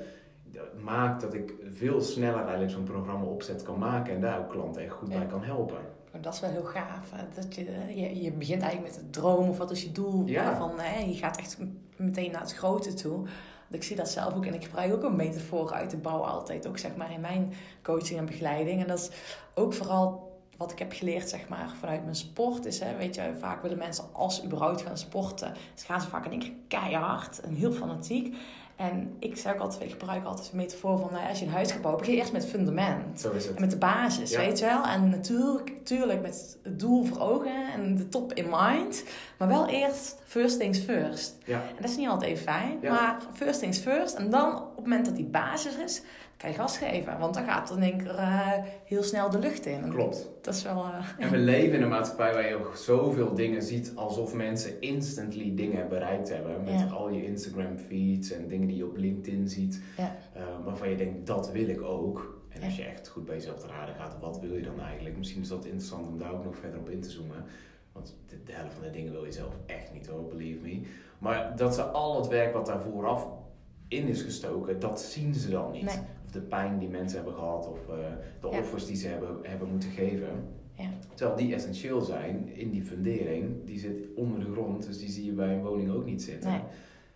Speaker 2: dat maakt dat ik veel sneller eigenlijk zo'n programma opzet kan maken en daar ook klanten echt goed bij kan helpen.
Speaker 1: Maar Dat is wel heel gaaf. Dat je, je, je begint eigenlijk met een droom of wat is je doel.
Speaker 2: Ja.
Speaker 1: Van, hè, je gaat echt meteen naar het grote toe. Want ik zie dat zelf ook en ik gebruik ook een metafoor uit de bouw altijd. Ook zeg maar in mijn coaching en begeleiding. En dat is ook vooral wat ik heb geleerd zeg maar, vanuit mijn sport. Is, hè, weet je, vaak willen mensen als ze überhaupt gaan sporten. Dus gaan ze vaak in één keer keihard en heel fanatiek. En ik zeg ook altijd, ik gebruik altijd de metafoor van nou, als je een huis gaat bouwen, begin je eerst met het fundament.
Speaker 2: Zo is
Speaker 1: En
Speaker 2: het.
Speaker 1: met de basis,
Speaker 2: Ja.
Speaker 1: weet je wel? En natuurlijk, natuurlijk met het doel voor ogen en de top in mind. Maar wel eerst first things first.
Speaker 2: Ja.
Speaker 1: En dat is niet altijd even fijn.
Speaker 2: Ja.
Speaker 1: Maar first things first. En dan, op het moment dat die basis is, kan je gas geven. Want dan gaat één keer uh, heel snel de lucht in.
Speaker 2: Klopt.
Speaker 1: Dat is wel... Uh,
Speaker 2: en we leven in een maatschappij waar je ook zoveel dingen ziet alsof mensen instantly dingen bereikt hebben. Met
Speaker 1: Ja.
Speaker 2: al je Instagram feeds en dingen die je op LinkedIn ziet.
Speaker 1: Ja.
Speaker 2: eh, waarvan je denkt, dat wil ik ook. En
Speaker 1: Ja.
Speaker 2: als je echt goed bij jezelf te raden gaat, wat wil je dan eigenlijk? Misschien is dat interessant om daar ook nog verder op in te zoomen. Want de, de helft van de dingen wil je zelf echt niet hoor, believe me. Maar dat ze al het werk wat daar vooraf in is gestoken, dat zien ze dan niet.
Speaker 1: Nee.
Speaker 2: Of de pijn die mensen hebben gehad, of eh, de
Speaker 1: Ja.
Speaker 2: offers die ze hebben, hebben moeten geven.
Speaker 1: Ja.
Speaker 2: Terwijl die essentieel zijn in die fundering, die zit onder de grond, dus die zie je bij een woning ook niet zitten.
Speaker 1: Nee.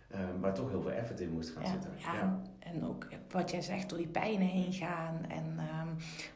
Speaker 2: Eh, waar toch heel veel effort in moest gaan
Speaker 1: Ja,
Speaker 2: zitten.
Speaker 1: ja. En ook wat jij zegt, door die pijnen heen gaan. En, ehm,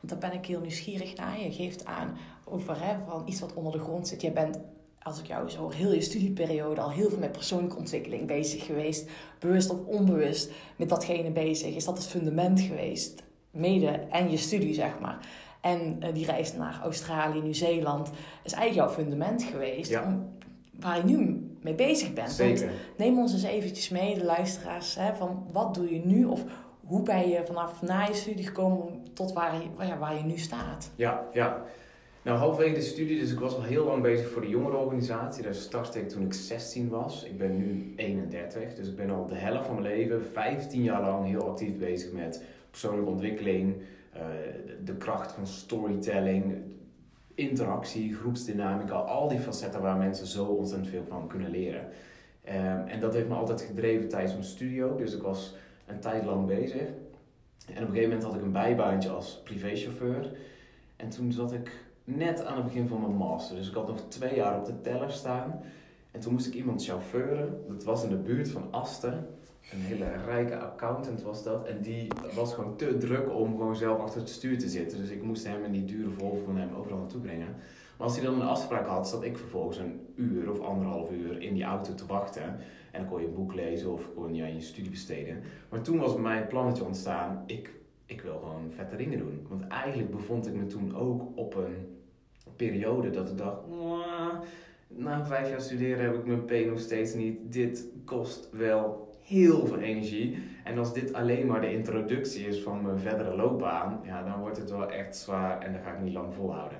Speaker 1: want daar ben ik heel nieuwsgierig naar. Je geeft aan over hè, van iets wat onder de grond zit. Je bent, als ik jou zo hoor, heel je studieperiode al heel veel met persoonlijke ontwikkeling bezig geweest. Bewust of onbewust met datgene bezig. Is dat het fundament geweest? Mede en je studie, zeg maar. En eh, die reis naar Australië, Nieuw-Zeeland is eigenlijk jouw fundament geweest.
Speaker 2: Ja.
Speaker 1: Om, waar je nu mee bezig bent. Want
Speaker 2: Zeker.
Speaker 1: Neem ons eens eventjes mee, de luisteraars, hè, van wat doe je nu? Of hoe ben je vanaf na je studie gekomen tot waar je, je, waar je nu staat?
Speaker 2: Ja, ja. Nou, halverwege de studie, dus ik was al heel lang bezig voor de jongerenorganisatie. Daar startte ik toen ik 16 was. Ik ben nu 31, dus ik ben al de helft van mijn leven, 15 jaar lang, heel actief bezig met persoonlijke ontwikkeling, eh, de kracht van storytelling, interactie, groepsdynamica, al die facetten waar mensen zo ontzettend veel van kunnen leren. Ehm, en dat heeft me altijd gedreven tijdens mijn studio, dus ik was een tijd lang bezig. En op een gegeven moment had ik een bijbaantje als privéchauffeur. En toen zat ik net aan het begin van mijn master. Dus ik had nog twee jaar op de teller staan. En toen moest ik iemand chauffeuren. Dat was in de buurt van Asten. Een hele rijke accountant was dat. En die was gewoon te druk om gewoon zelf achter het stuur te zitten. Dus ik moest hem in die dure Volvo van hem overal naartoe brengen. Maar als hij dan een afspraak had, zat ik vervolgens een uur of anderhalf uur in die auto te wachten. En dan kon je een boek lezen of kon je je studie besteden. Maar toen was bij mij het plannetje ontstaan. Ik, ik wil gewoon vette dingen doen. Want eigenlijk bevond ik me toen ook op een periode dat ik dacht... "Mwah, Na vijf jaar studeren heb ik mijn P nog steeds niet. Dit kost wel heel veel energie. En als dit alleen maar de introductie is van mijn verdere loopbaan... Ja, dan wordt het wel echt zwaar en dan ga ik niet lang volhouden.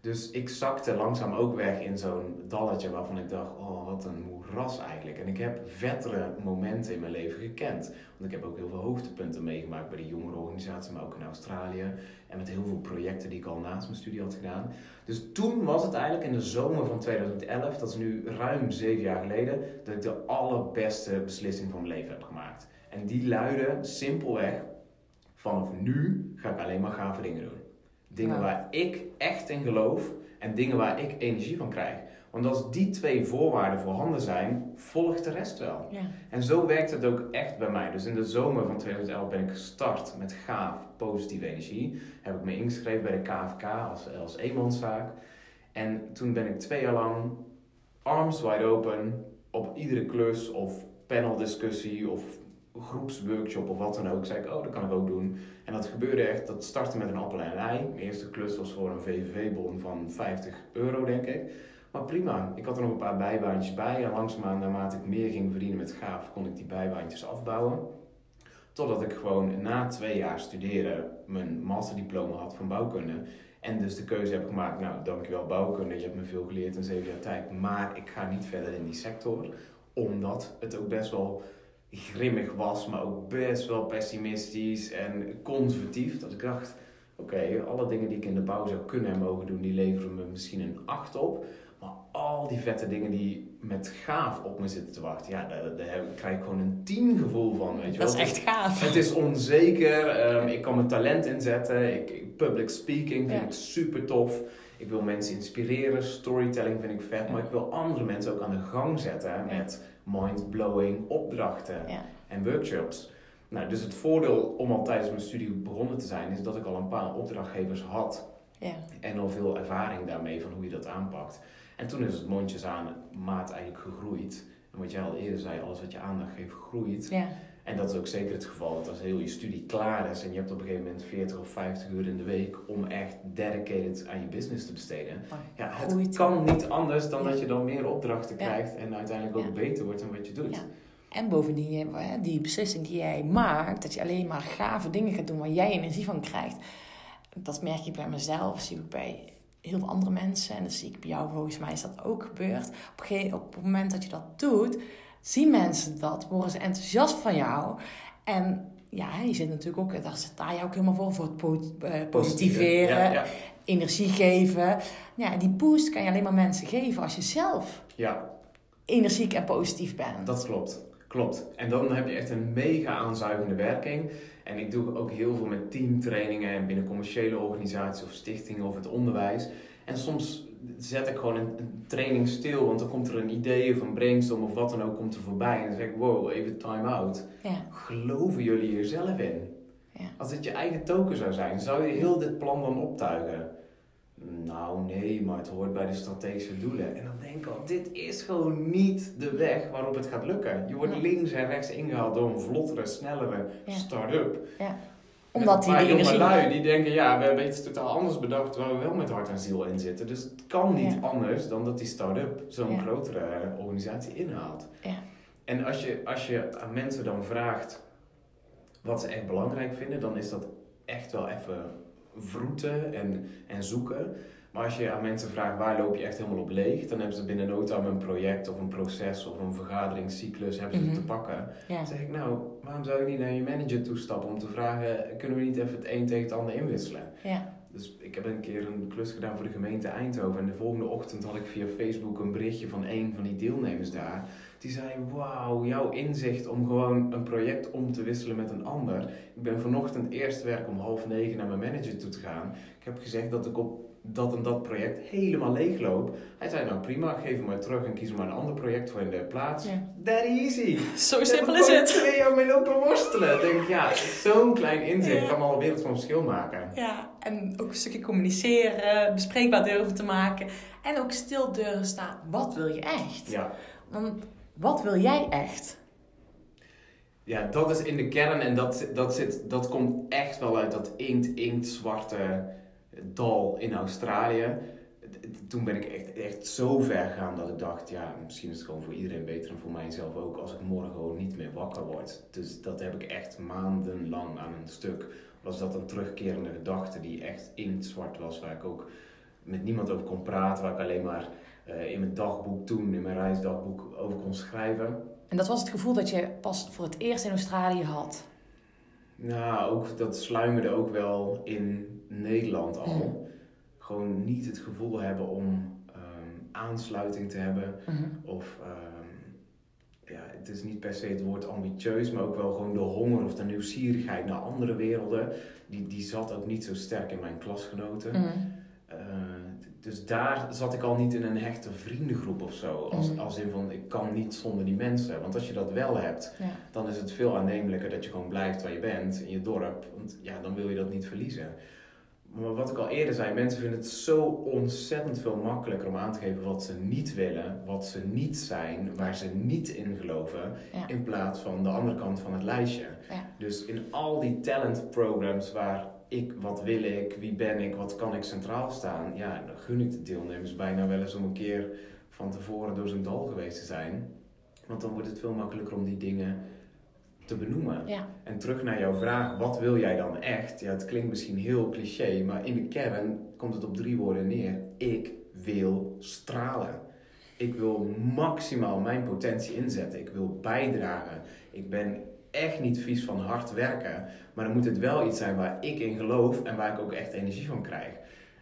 Speaker 2: Dus ik zakte langzaam ook weg in zo'n dalletje waarvan ik dacht, oh wat een eigenlijk. En ik heb vettere momenten in mijn leven gekend. Want ik heb ook heel veel hoogtepunten meegemaakt bij de jongerenorganisatie, maar ook in Australië. En met heel veel projecten die ik al naast mijn studie had gedaan. Dus toen was het eigenlijk in de zomer van 2011, dat is nu ruim zeven jaar geleden, dat ik de allerbeste beslissing van mijn leven heb gemaakt. En die luidde simpelweg, vanaf nu ga ik alleen maar gave dingen doen. Dingen
Speaker 1: Ja.
Speaker 2: waar ik echt in geloof en dingen waar ik energie van krijg. Want als die twee voorwaarden voorhanden zijn, volgt de rest wel.
Speaker 1: Ja.
Speaker 2: En zo werkt het ook echt bij mij. Dus in de zomer van 2011 ben ik gestart met gaaf positieve energie. Heb ik me ingeschreven bij de KFK als, als eenmanszaak. En toen ben ik twee jaar lang arms wide open op iedere klus of paneldiscussie of groepsworkshop of wat dan ook. Zei ik, oh, dat kan ik ook doen. En dat gebeurde echt, dat startte met een appel en een ei. Mijn eerste klus was voor een VVV-bon van 50 euro, denk ik. Maar prima, ik had er nog een paar bijbaantjes bij. En langzaamaan, naarmate ik meer ging verdienen met gaaf, kon ik die bijbaantjes afbouwen. Totdat ik gewoon na twee jaar studeren mijn masterdiploma had van bouwkunde. En dus de keuze heb gemaakt, nou dankjewel bouwkunde, je hebt me veel geleerd in zeven jaar tijd. Maar ik ga niet verder in die sector, omdat het ook best wel grimmig was, maar ook best wel pessimistisch en conservatief. Dat ik dacht, oké, alle dingen die ik in de bouw zou kunnen en mogen doen, die leveren me misschien een 8 op. Al die vette dingen die met gaaf op me zitten te wachten, ja, daar, krijg ik gewoon een 10 gevoel van. Weet je
Speaker 1: Dat is
Speaker 2: wel.
Speaker 1: echt gaaf.
Speaker 2: Het is onzeker, ehm, ik kan mijn talent inzetten, ik, public speaking vind
Speaker 1: Ja.
Speaker 2: ik super tof. Ik wil mensen inspireren, storytelling vind ik vet, maar ik wil andere mensen ook aan de gang zetten met mind-blowing opdrachten en workshops. Nou, dus het voordeel om al tijdens mijn studie begonnen te zijn, is dat ik al een paar opdrachtgevers had
Speaker 1: Ja.
Speaker 2: en al veel ervaring daarmee van hoe je dat aanpakt. En toen is het mondjesaan maat eigenlijk gegroeid. En wat jij al eerder zei, alles wat je aandacht geeft groeit.
Speaker 1: Ja.
Speaker 2: En dat is ook zeker het geval. Dat als heel je studie klaar is en je hebt op een gegeven moment 40 of 50 uur in de week om echt dedicated aan je business te besteden.
Speaker 1: Maar
Speaker 2: Ja, het
Speaker 1: groeit.
Speaker 2: kan niet anders dan
Speaker 1: Ja.
Speaker 2: dat je dan meer opdrachten
Speaker 1: Ja.
Speaker 2: krijgt en uiteindelijk ook beter wordt in wat je doet.
Speaker 1: Ja. En bovendien, die beslissing die jij maakt, dat je alleen maar gave dingen gaat doen waar jij energie van krijgt. Dat merk ik bij mezelf, zie ik bij heel veel andere mensen. En dat zie ik bij jou, volgens mij is dat ook gebeurd. Op, een op het moment dat je dat doet, zien mensen dat, worden ze enthousiast van jou. En ja, je zit natuurlijk ook, daar sta je ook helemaal voor, voor het po- eh, positiveren,
Speaker 2: Ja, ja.
Speaker 1: energie geven. Ja, die boost kan je alleen maar mensen geven als je zelf
Speaker 2: ja,
Speaker 1: energiek en positief bent.
Speaker 2: dat klopt. Klopt. En dan heb je echt een mega aanzuigende werking. En ik doe ook heel veel met teamtrainingen en binnen commerciële organisaties of stichtingen of het onderwijs. En soms zet ik gewoon een, training stil, want dan komt er een idee of een brainstorm of wat dan ook komt er voorbij. En dan zeg ik, wow, even time out.
Speaker 1: Ja,
Speaker 2: Geloven jullie hier zelf in?
Speaker 1: Ja.
Speaker 2: Als het je eigen token zou zijn, zou je heel dit plan dan optuigen? Nou, nee, maar het hoort bij de strategische doelen. En dan denk ik al, dit is gewoon niet de weg waarop het gaat lukken. Je wordt
Speaker 1: Nee.
Speaker 2: links en rechts ingehaald door een vlottere, snellere
Speaker 1: Ja.
Speaker 2: start-up.
Speaker 1: omdat
Speaker 2: Met
Speaker 1: die
Speaker 2: jonge lui die denken, ja, we hebben iets totaal anders bedacht waar we wel met hart en ziel in zitten. Dus het kan niet
Speaker 1: Ja.
Speaker 2: anders dan dat die start-up zo'n
Speaker 1: Ja.
Speaker 2: grotere organisatie inhaalt.
Speaker 1: Ja.
Speaker 2: En als je, als je aan mensen dan vraagt wat ze echt belangrijk vinden, dan is dat echt wel even vroeten en, en zoeken. Maar als je aan mensen vraagt waar loop je echt helemaal op leeg, dan hebben ze binnen no time een project of een proces of een vergaderingscyclus hebben ze
Speaker 1: Mhm.
Speaker 2: te pakken.
Speaker 1: Ja.
Speaker 2: Dan zeg ik, nou, waarom zou je niet naar je manager toestappen om te vragen, kunnen we niet even het een tegen het ander inwisselen?
Speaker 1: Ja.
Speaker 2: Dus ik heb een keer een klus gedaan voor de gemeente Eindhoven. En de volgende ochtend had ik via Facebook een berichtje van een van die deelnemers daar. Die zei, wauw, jouw inzicht om gewoon een project om te wisselen met een ander. Ik ben vanochtend eerst werk om half negen naar mijn manager toe te gaan. Ik heb gezegd dat ik op dat en dat project helemaal leeg loop. Hij zei, nou prima, geef hem maar terug en kies maar een ander project voor in de plaats.
Speaker 1: Ja.
Speaker 2: That easy.
Speaker 1: Zo simpel is
Speaker 2: ik
Speaker 1: het.
Speaker 2: gewoon twee jaar mee lopen worstelen. Ik denk, ja, zo'n klein inzicht
Speaker 1: Ja.
Speaker 2: kan al een wereld van verschil maken.
Speaker 1: Ja, en ook een stukje communiceren, bespreekbaar durven te maken. En ook stil durven staan. Wat wil je echt?
Speaker 2: Ja.
Speaker 1: Want wat wil jij echt?
Speaker 2: Ja, dat is in de kern en dat, dat, zit, dat komt echt wel uit dat inkt, inkt zwarte dal in Australië. Toen ben ik echt, echt zo ver gegaan dat ik dacht, ja, misschien is het gewoon voor iedereen beter en voor mijzelf ook als ik morgen gewoon niet meer wakker word. Dus dat heb ik echt maandenlang aan een stuk. Was dat een terugkerende gedachte die echt inktzwart was, waar ik ook met niemand over kon praten, waar ik alleen maar eh, in mijn dagboek toen, in mijn reisdagboek over kon schrijven.
Speaker 1: En dat was het gevoel dat je pas voor het eerst in Australië had.
Speaker 2: Nou, ook, dat sluimerde ook wel in Nederland al.
Speaker 1: Mhm.
Speaker 2: Gewoon niet het gevoel hebben om ehm, aansluiting te hebben.
Speaker 1: Mhm.
Speaker 2: Of, ehm, ja, het is niet per se het woord ambitieus, maar ook wel gewoon de honger of de nieuwsgierigheid naar andere werelden. Die, die zat ook niet zo sterk in mijn klasgenoten.
Speaker 1: Mhm.
Speaker 2: Eh, dus daar zat ik al niet in een hechte vriendengroep of zo. Als,
Speaker 1: Mhm.
Speaker 2: als in van, ik kan niet zonder die mensen. Want als je dat wel hebt,
Speaker 1: Ja.
Speaker 2: dan is het veel aannemelijker dat je gewoon blijft waar je bent, in je dorp. Want ja, dan wil je dat niet verliezen. Maar wat ik al eerder zei, mensen vinden het zo ontzettend veel makkelijker om aan te geven wat ze niet willen, wat ze niet zijn, waar ze niet in geloven,
Speaker 1: Ja.
Speaker 2: in plaats van de andere kant van het lijstje.
Speaker 1: Ja.
Speaker 2: Dus in al die talent programs waar ik, wat wil ik, wie ben ik, wat kan ik centraal staan, ja, dan gun ik de deelnemers bijna wel eens om een keer van tevoren door zijn dal geweest te zijn. Want dan wordt het veel makkelijker om die dingen te benoemen.
Speaker 1: Ja.
Speaker 2: En terug naar jouw vraag, wat wil jij dan echt? Ja, het klinkt misschien heel cliché, maar in de kern komt het op drie woorden neer. Ik wil stralen. Ik wil maximaal mijn potentie inzetten. Ik wil bijdragen. Ik ben echt niet vies van hard werken, maar dan moet het wel iets zijn waar ik in geloof en waar ik ook echt energie van krijg.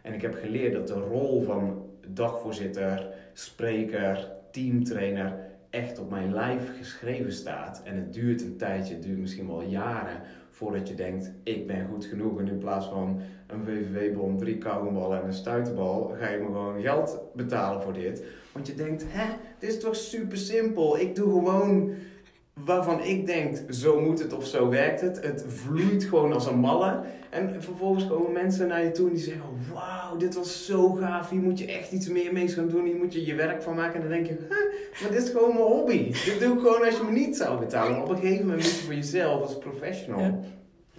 Speaker 2: En ik heb geleerd dat de rol van dagvoorzitter, spreker, teamtrainer echt op mijn lijf geschreven staat. En het duurt een tijdje, het duurt misschien wel jaren voordat je denkt, ik ben goed genoeg. En in plaats van een WVW-bon, drie kauwgomballen en een stuiterbal, ga je me gewoon geld betalen voor dit. Want je denkt, hè, dit is toch super simpel. Ik doe gewoon waarvan ik denk, zo moet het of zo werkt het. Het vloeit gewoon als een malle. En vervolgens komen mensen naar je toe en die zeggen, wauw, dit was zo gaaf. Hier moet je echt iets meer mee gaan doen. Hier moet je je werk van maken. En dan denk je, huh, maar dit is gewoon mijn hobby. Dit doe ik gewoon als je me niet zou betalen. Op een gegeven moment moet je voor jezelf als professional,
Speaker 1: Ja.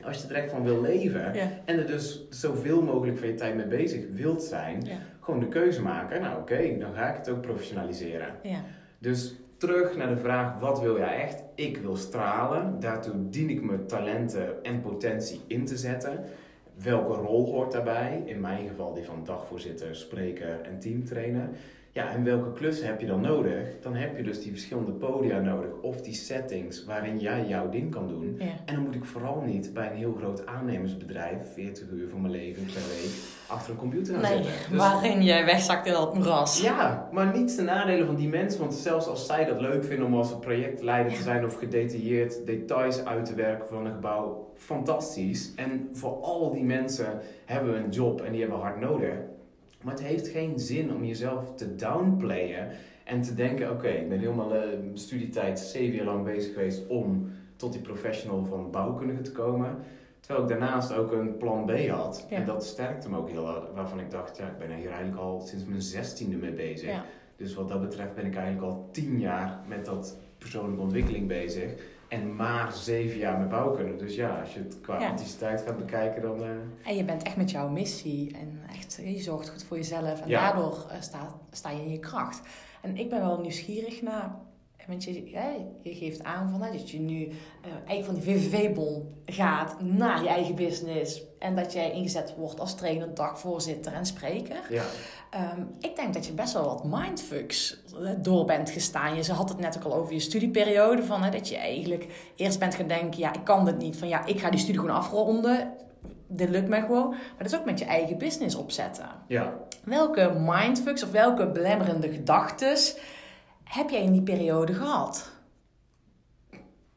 Speaker 2: als je er echt van wil leven...
Speaker 1: Ja.
Speaker 2: en er dus zoveel mogelijk van je tijd mee bezig wilt zijn...
Speaker 1: Ja.
Speaker 2: gewoon de keuze maken. Nou oké, dan ga ik het ook professionaliseren.
Speaker 1: Ja.
Speaker 2: Dus terug naar de vraag, wat wil jij echt? Ik wil stralen. Daartoe dien ik mijn talenten en potentie in te zetten. Welke rol hoort daarbij? In mijn geval die van dagvoorzitter, spreker en teamtrainer. Ja, en welke klussen heb je dan nodig? Dan heb je dus die verschillende podia nodig of die settings waarin jij jouw ding kan doen.
Speaker 1: Ja.
Speaker 2: En dan moet ik vooral niet bij een heel groot aannemersbedrijf 40 uur van mijn leven per week achter een computer gaan
Speaker 1: Nee,
Speaker 2: zitten. Dus-
Speaker 1: waarin jij wegzakt in dat moeras.
Speaker 2: ja, maar niet ten nadele van die mensen. Want zelfs als zij dat leuk vinden om als een projectleider te zijn of gedetailleerd details uit te werken van een gebouw, fantastisch. En voor al die mensen hebben we een job en die hebben we hard nodig. Maar het heeft geen zin om jezelf te downplayen en te denken: oké, ik ben helemaal uh, studietijd zeven jaar lang bezig geweest om tot die professional van bouwkundige te komen. Terwijl ik daarnaast ook een plan B had.
Speaker 1: Ja.
Speaker 2: En dat sterkte me ook heel hard. Waarvan ik dacht, ja, ik ben er hier eigenlijk al sinds mijn zestiende mee bezig.
Speaker 1: Ja.
Speaker 2: Dus wat dat betreft ben ik eigenlijk al tien jaar met dat persoonlijke ontwikkeling bezig. En maar zeven jaar met bouwkunde. Dus ja, als je het qua
Speaker 1: Ja.
Speaker 2: intensiteit gaat bekijken, dan... eh,
Speaker 1: En je bent echt met jouw missie en echt, je zorgt goed voor jezelf en
Speaker 2: Ja.
Speaker 1: daardoor eh, sta, sta je in je kracht. En ik ben wel nieuwsgierig naar, want je, je geeft aan van, hè, dat je nu eh, eigenlijk van die VVV-bon gaat naar je eigen business en dat jij ingezet wordt als trainer, dagvoorzitter en spreker.
Speaker 2: ja.
Speaker 1: Ehm, ik denk dat je best wel wat mindfucks eh, door bent gestaan. Je had het net ook al over je studieperiode. Van, hè, dat je eigenlijk eerst bent gaan denken: ja, ik kan dit niet. Van ja, ik ga die studie gewoon afronden. Dit lukt me gewoon. Maar dat is ook met je eigen business opzetten.
Speaker 2: ja.
Speaker 1: Welke mindfucks of welke belemmerende gedachten heb jij in die periode gehad?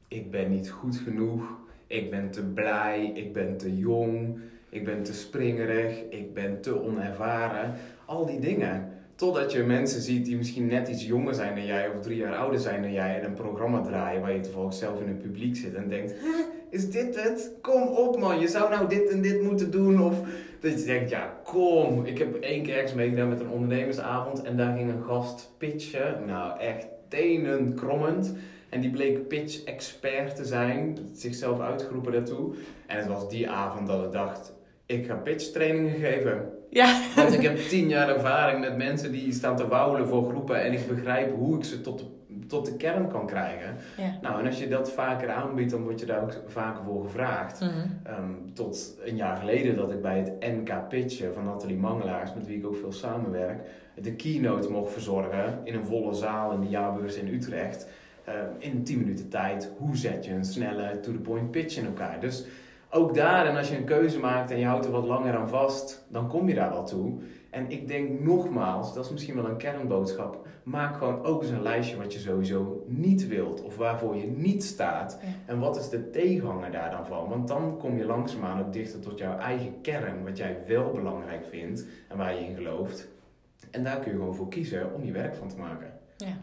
Speaker 2: ik ben niet goed genoeg, ik ben te blij, ik ben te jong, ik ben te springerig, ik ben te onervaren. Al die dingen. Totdat je mensen ziet die misschien net iets jonger zijn dan jij of drie jaar ouder zijn dan jij en een programma draaien waar je toevallig zelf in het publiek zit en denkt: "Huh, Is dit het? Kom op man, je zou nou dit en dit moeten doen. Of dat je denkt: Ja, kom. Ik heb één keer ergens meegedaan met een ondernemersavond en daar ging een gast pitchen. Nou, echt tenenkrommend. En die bleek pitch-expert te zijn, zichzelf uitgeroepen daartoe. En het was die avond dat ik dacht, ik ga pitch-trainingen geven.
Speaker 1: Ja,
Speaker 2: Want ik heb tien jaar ervaring met mensen die staan te wauwelen voor groepen. En ik begrijp hoe ik ze tot de, tot de kern kan krijgen.
Speaker 1: ja.
Speaker 2: Nou, en als je dat vaker aanbiedt, dan word je daar ook vaker voor gevraagd.
Speaker 1: Mhm.
Speaker 2: Ehm, tot een jaar geleden dat ik bij het NK Pitchen van Nathalie Mangelaars, met wie ik ook veel samenwerk, de keynote mocht verzorgen in een volle zaal in de jaarbeurs in Utrecht. Ehm, in 10 minuten tijd, hoe zet je een snelle to-the-point pitch in elkaar? Dus ook daar, en als je een keuze maakt en je houdt er wat langer aan vast, dan kom je daar wel toe. En ik denk nogmaals, dat is misschien wel een kernboodschap, maak gewoon ook eens een lijstje wat je sowieso niet wilt of waarvoor je niet staat. En wat is de tegenhanger daar dan van? Want dan kom je langzaamaan ook dichter tot jouw eigen kern, wat jij wel belangrijk vindt en waar je in gelooft. En daar kun je gewoon voor kiezen om je werk van te maken.
Speaker 1: ja.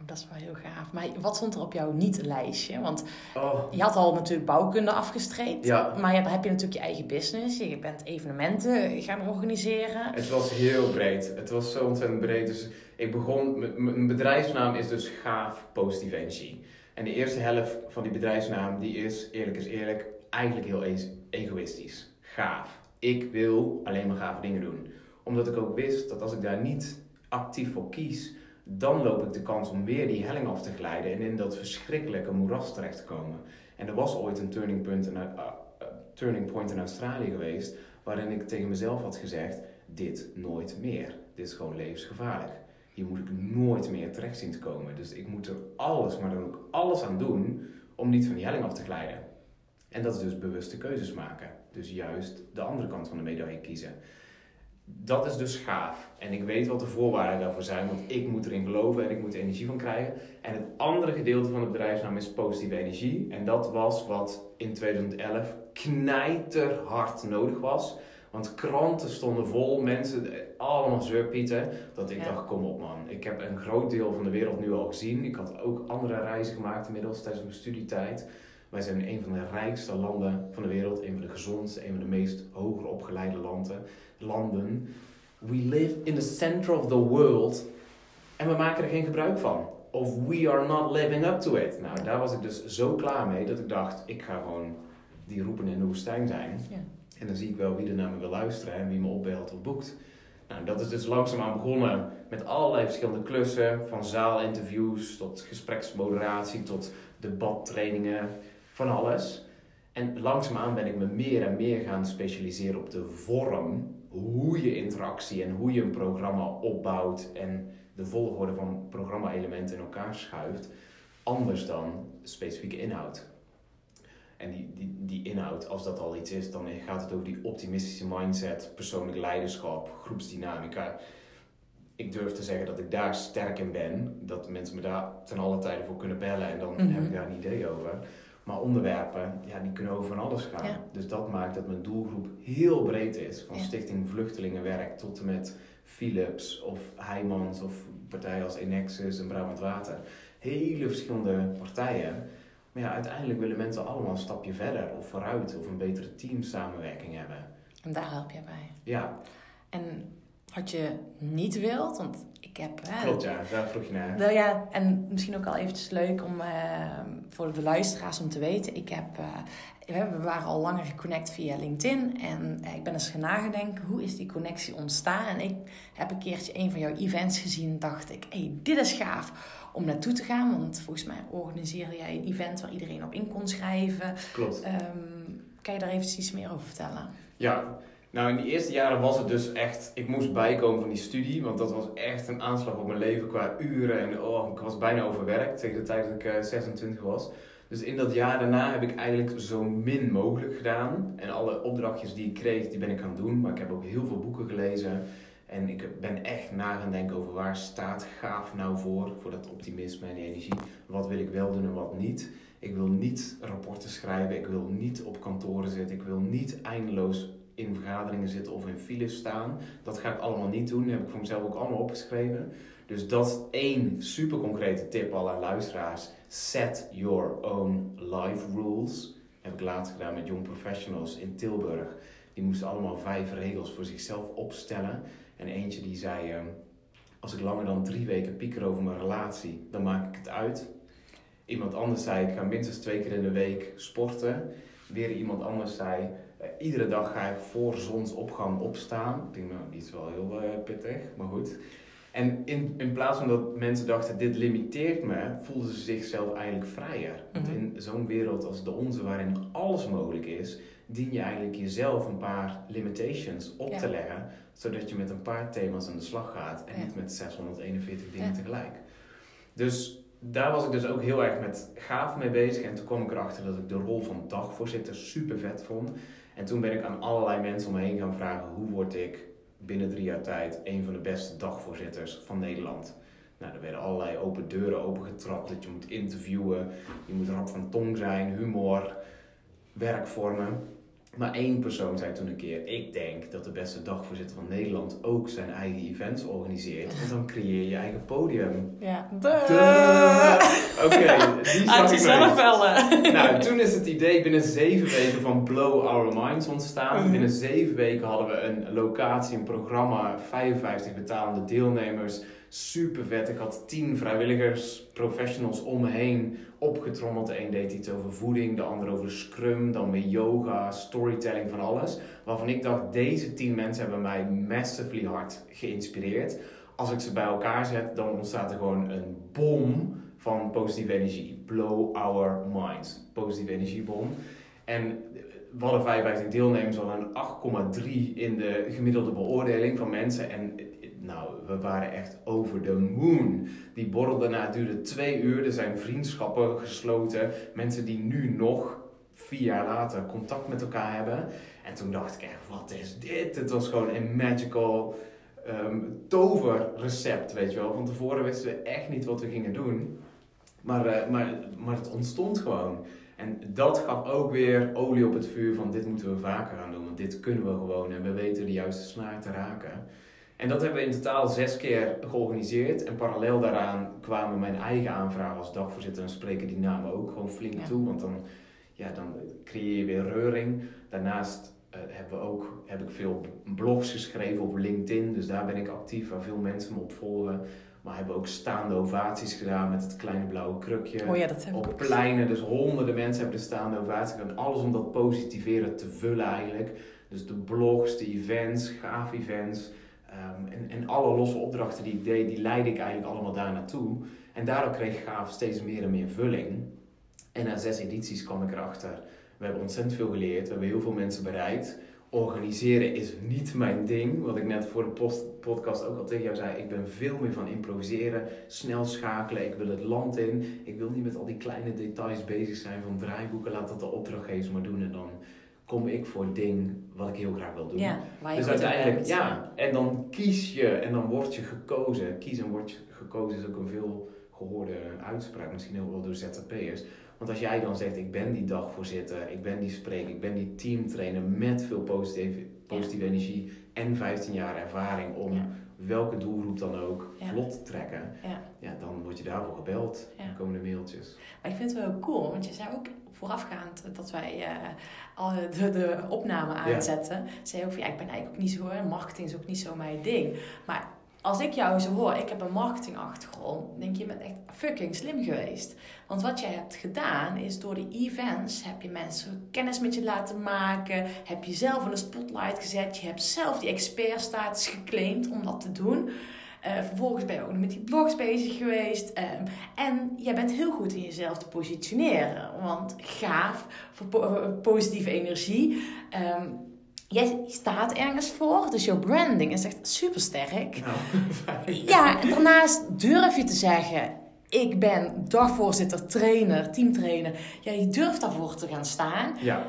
Speaker 1: Oh, dat is wel heel gaaf. Maar wat stond er op jouw niet-lijstje? Want
Speaker 2: Oh,
Speaker 1: je had al natuurlijk bouwkunde afgestreept.
Speaker 2: Ja.
Speaker 1: Maar ja, dan heb je natuurlijk je eigen business. Je bent evenementen gaan organiseren.
Speaker 2: Het was heel breed. Het was zo ontzettend breed. Dus ik begon, mijn bedrijfsnaam is dus Gaaf Positieve Energie. En de eerste helft van die bedrijfsnaam, die is, eerlijk is eerlijk, eigenlijk heel e- egoïstisch. Gaaf. Ik wil alleen maar gave dingen doen. Omdat ik ook wist dat als ik daar niet actief voor kies, dan loop ik de kans om weer die helling af te glijden en in dat verschrikkelijke moeras terecht te komen. En er was ooit een turning point in, uh, turning point in Australië geweest, waarin ik tegen mezelf had gezegd: Dit nooit meer. Dit is gewoon levensgevaarlijk. Hier moet ik nooit meer terecht zien te komen. Dus ik moet er alles, maar dan ook alles aan doen om niet van die helling af te glijden. En dat is dus bewuste keuzes maken. Dus juist de andere kant van de medaille kiezen. Dat is dus gaaf. En ik weet wat de voorwaarden daarvoor zijn, want ik moet erin geloven en ik moet er energie van krijgen. En het andere gedeelte van de bedrijfsnaam is positieve energie. En dat was wat in 2011 knijterhard nodig was. Want kranten stonden vol, mensen, allemaal zeurpieten. Dat ik
Speaker 1: Ja.
Speaker 2: dacht, kom op man. Ik heb een groot deel van de wereld nu al gezien. Ik had ook andere reizen gemaakt inmiddels tijdens mijn studietijd. Wij zijn een van de rijkste landen van de wereld. Een van de gezondste, een van de meest hoger opgeleide landen. landen. We live in the center of the world. En we maken er geen gebruik van. Of we are not living up to it. Nou, daar was ik dus zo klaar mee dat ik dacht, ik ga gewoon die roepen in de woestijn zijn.
Speaker 1: Ja.
Speaker 2: En dan zie ik wel wie er naar me wil luisteren en wie me opbelt of boekt. Nou, dat is dus langzaamaan begonnen met allerlei verschillende klussen. Van zaalinterviews tot gespreksmoderatie tot debattrainingen, van alles. En langzaamaan ben ik me meer en meer gaan specialiseren op de vorm. Hoe je interactie en hoe je een programma opbouwt en de volgorde van programma-elementen in elkaar schuift. Anders dan specifieke inhoud. En die, die, die inhoud, als dat al iets is, dan gaat het over die optimistische mindset, persoonlijk leiderschap, groepsdynamica. Ik durf te zeggen dat ik daar sterk in ben. Dat mensen me daar ten alle tijde voor kunnen bellen en dan
Speaker 1: Mhm.
Speaker 2: heb ik daar een idee over. Maar onderwerpen, ja, die kunnen over van alles gaan.
Speaker 1: Ja.
Speaker 2: Dus dat maakt dat mijn doelgroep heel breed is. Van
Speaker 1: Ja.
Speaker 2: Stichting Vluchtelingenwerk tot en met Philips of Heijmans of partijen als Enexus en Brabant Water. Hele verschillende partijen. Maar ja, uiteindelijk willen mensen allemaal een stapje verder of vooruit of een betere teamsamenwerking hebben.
Speaker 1: En daar help je bij.
Speaker 2: Ja,
Speaker 1: En wat je niet wilt, want heb... Hè,
Speaker 2: klopt ja, daar vroeg je naar.
Speaker 1: Nou ja, en misschien ook al eventjes leuk om eh, voor de luisteraars om te weten. Ik heb, eh, we- waren al langer geconnect via LinkedIn. En eh, ik ben eens gaan nagedenken, hoe is die connectie ontstaan? En ik heb een keertje een van jouw events gezien en dacht ik, hé, hey, dit is gaaf om naartoe te gaan. Want volgens mij organiseerde jij een event waar iedereen op in kon schrijven.
Speaker 2: Klopt.
Speaker 1: Ehm, kan je daar eventjes iets meer over vertellen?
Speaker 2: Ja, nou in die eerste jaren was het dus echt, ik moest bijkomen van die studie, want dat was echt een aanslag op mijn leven qua uren en oh, ik was bijna overwerkt tegen de tijd dat ik eh, 26 was. Dus in dat jaar daarna heb ik eigenlijk zo min mogelijk gedaan en alle opdrachtjes die ik kreeg, die ben ik gaan doen, maar ik heb ook heel veel boeken gelezen en ik ben echt na gaan denken over waar staat gaaf nou voor, voor dat optimisme en die energie. Wat wil ik wel doen en wat niet. Ik wil niet rapporten schrijven, ik wil niet op kantoren zitten, ik wil niet eindeloos in vergaderingen zitten of in files staan. Dat ga ik allemaal niet doen. Dat heb ik voor mezelf ook allemaal opgeschreven. Dus dat is één super concrete tip al aan luisteraars. Set your own life rules. Heb ik laatst gedaan met Young Professionals in Tilburg. Die moesten allemaal vijf regels voor zichzelf opstellen. En eentje die zei, ehm, als ik langer dan drie weken pieker over mijn relatie, dan maak ik het uit. Iemand anders zei, ik ga minstens twee keer in de week sporten. Weer iemand anders zei, iedere dag ga ik voor zonsopgang opstaan. Ik denk, nou, die is wel heel eh, pittig, maar goed. En in, in plaats van dat mensen dachten, dit limiteert me, voelden ze zichzelf eigenlijk vrijer. Want
Speaker 1: Mhm.
Speaker 2: in zo'n wereld als de onze, waarin alles mogelijk is, dien je eigenlijk jezelf een paar limitations op
Speaker 1: Ja.
Speaker 2: te leggen, zodat je met een paar thema's aan de slag gaat en
Speaker 1: Ja.
Speaker 2: niet met 641 dingen
Speaker 1: Ja.
Speaker 2: tegelijk. Dus daar was ik dus ook heel erg met gaaf mee bezig. En toen kwam ik erachter dat ik de rol van dagvoorzitter super vet vond. En toen ben ik aan allerlei mensen om me heen gaan vragen: hoe word ik binnen drie jaar tijd een van de beste dagvoorzitters van Nederland? Nou, er werden allerlei open deuren opengetrapt. Dat je moet interviewen, je moet rap van tong zijn, humor, werkvormen. Maar één persoon zei toen een keer: Ik denk dat de beste dagvoorzitter van Nederland ook zijn eigen events organiseert. Want dan creëer je eigen podium.
Speaker 1: Ja.
Speaker 2: Oké, die
Speaker 1: Uit
Speaker 2: ik
Speaker 1: jezelf vellen.
Speaker 2: Nou, toen is het idee binnen zeven weken van Blow Our Minds ontstaan.
Speaker 1: Mhm.
Speaker 2: Binnen zeven weken hadden we een locatie, een programma, 55 betalende deelnemers. Super vet. Ik had 10 vrijwilligers, professionals om me heen opgetrommeld. De een deed iets over voeding, de ander over scrum, dan weer yoga, storytelling, van alles. Waarvan ik dacht, deze 10 mensen hebben mij massively hard geïnspireerd. Als ik ze bij elkaar zet, dan ontstaat er gewoon een bom van positieve energie. Blow our minds. Positieve energiebom. En we hadden 55 deelnemers, hadden een 8,3 in de gemiddelde beoordeling van mensen. En nou, we waren echt over the moon. Die borrel daarna duurde twee uur. Er zijn vriendschappen gesloten. Mensen die nu nog, vier jaar later, contact met elkaar hebben. En toen dacht ik echt, wat is dit? Het was gewoon een magical ehm, toverrecept, weet je wel. Van tevoren wisten we echt niet wat we gingen doen. Maar, eh, maar, maar het ontstond gewoon. En dat gaf ook weer olie op het vuur van dit moeten we vaker gaan doen. Want dit kunnen we gewoon en we weten de juiste snaar te raken. En dat hebben we in totaal zes keer georganiseerd. En parallel daaraan kwamen mijn eigen aanvragen als dagvoorzitter en spreken die namen ook gewoon flink
Speaker 1: Ja.
Speaker 2: toe. Want dan, ja, dan creëer je weer reuring. Daarnaast eh, hebben we ook, heb ik veel blogs geschreven op LinkedIn. Dus daar ben ik actief, waar veel mensen me op volgen. Maar hebben ook staande ovaties gedaan met het kleine blauwe krukje.
Speaker 1: Oh ja, dat heb
Speaker 2: Op pleinen, dus honderden mensen hebben de staande ovatie gedaan. Alles om dat positiveren te vullen eigenlijk. Dus de blogs, de events, gaaf events. Ehm, en, en alle losse opdrachten die ik deed, die leidde ik eigenlijk allemaal daar naartoe. En daardoor kreeg Gaaf steeds meer en meer vulling. En na zes edities kwam ik erachter. We hebben ontzettend veel geleerd, we hebben heel veel mensen bereikt. Organiseren is niet mijn ding. Wat ik net voor de post podcast ook al tegen jou zei. Ik ben veel meer van improviseren, snel schakelen. Ik wil het land in. Ik wil niet met al die kleine details bezig zijn van draaiboeken. Laat dat de opdrachtgevers maar doen. En dan kom ik voor het ding wat ik heel graag wil doen.
Speaker 1: Ja, waar je
Speaker 2: dus uiteindelijk, ja. En dan kies je en dan word je gekozen. Kies en word je gekozen is ook een veel gehoorde uitspraak. Misschien ook wel door ZZP'ers. Want als jij dan zegt, ik ben die dagvoorzitter, ik ben die spreker, ik ben die teamtrainer met veel positieve, positieve energie en 15 jaar ervaring om
Speaker 1: Ja.
Speaker 2: welke doelgroep dan ook
Speaker 1: Ja.
Speaker 2: vlot te trekken,
Speaker 1: Ja.
Speaker 2: dan word je daarvoor gebeld. Dan komen de mailtjes.
Speaker 1: Maar ik vind het wel cool, want je zei ook voorafgaand dat wij eh, al de, de opname aanzetten. Zei je ook van ja, ik ben eigenlijk ook niet zo, marketing is ook niet zo mijn ding. Maar als ik jou zo hoor, ik heb een marketingachtergrond, denk je, je bent echt fucking slim geweest. Want wat jij hebt gedaan is door die events heb je mensen kennis met je laten maken, heb je zelf in de spotlight gezet, je hebt zelf die expertstatus geclaimd om dat te doen. Eh, vervolgens ben je ook nog met die blogs bezig geweest. ehm, en jij bent heel goed in jezelf te positioneren. Want gaaf, voor po- eh, positieve energie. Ehm, jij staat ergens voor, dus jouw branding is echt super sterk.
Speaker 2: Nou.
Speaker 1: Ja, en daarnaast durf je te zeggen: Ik ben dagvoorzitter, trainer, teamtrainer. Ja, je durft daarvoor te gaan staan.
Speaker 2: ja,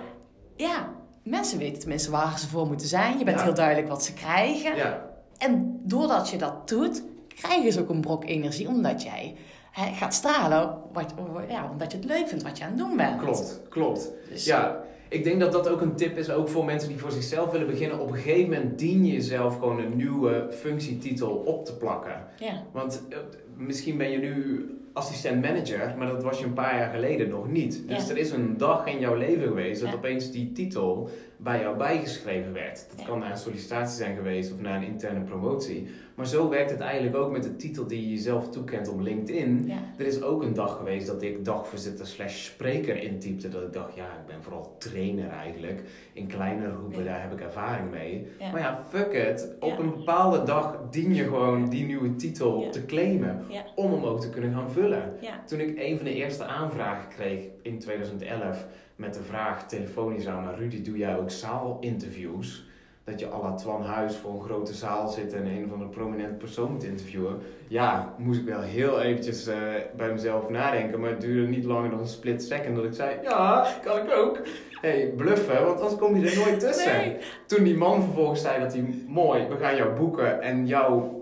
Speaker 1: Ja, mensen weten tenminste waar ze voor moeten zijn. Je bent
Speaker 2: Ja.
Speaker 1: heel duidelijk wat ze krijgen.
Speaker 2: ja,
Speaker 1: En doordat je dat doet, krijgen ze ook een brok energie. Omdat jij hè, gaat stralen. Wat, ja, omdat je het leuk vindt wat je aan het doen bent.
Speaker 2: klopt, klopt.
Speaker 1: Dus,
Speaker 2: Ja, ik denk dat dat ook een tip is, ook voor mensen die voor zichzelf willen beginnen. Op een gegeven moment dien je jezelf gewoon een nieuwe functietitel op te plakken.
Speaker 1: ja.
Speaker 2: Want eh, misschien ben je nu assistent manager, maar dat was je een paar jaar geleden nog niet. Dus
Speaker 1: Ja.
Speaker 2: er is een dag in jouw leven geweest dat
Speaker 1: Ja.
Speaker 2: opeens die titel bij jou bijgeschreven werd. Dat
Speaker 1: Ja.
Speaker 2: kan na een sollicitatie zijn geweest of na een interne promotie. Maar zo werkt het eigenlijk ook met de titel die je jezelf toekent op LinkedIn.
Speaker 1: Ja.
Speaker 2: Er is ook een dag geweest dat ik dagvoorzitter slash spreker intypte. Dat ik dacht, ja, ik ben vooral trainer eigenlijk. In kleinere groepen, daar heb ik ervaring mee.
Speaker 1: Ja.
Speaker 2: Maar ja, fuck it. Op een bepaalde dag dien je gewoon die nieuwe titel te claimen. Om hem ook te kunnen gaan vullen. Toen ik een van de eerste aanvragen kreeg in 2011 met de vraag telefonisch aan Rudy, doe jij ook zaalinterviews? Dat je à la Twan Huis voor een grote zaal zit en een van de prominente persoon moet interviewen. Ja, moest ik wel heel eventjes eh, bij mezelf nadenken, maar het duurde niet langer dan een split second dat ik zei, ja, kan ik ook. hey, bluffen, want anders kom je er nooit tussen.
Speaker 1: Nee.
Speaker 2: Toen die man vervolgens zei dat hij, mooi, we gaan jou boeken en jouw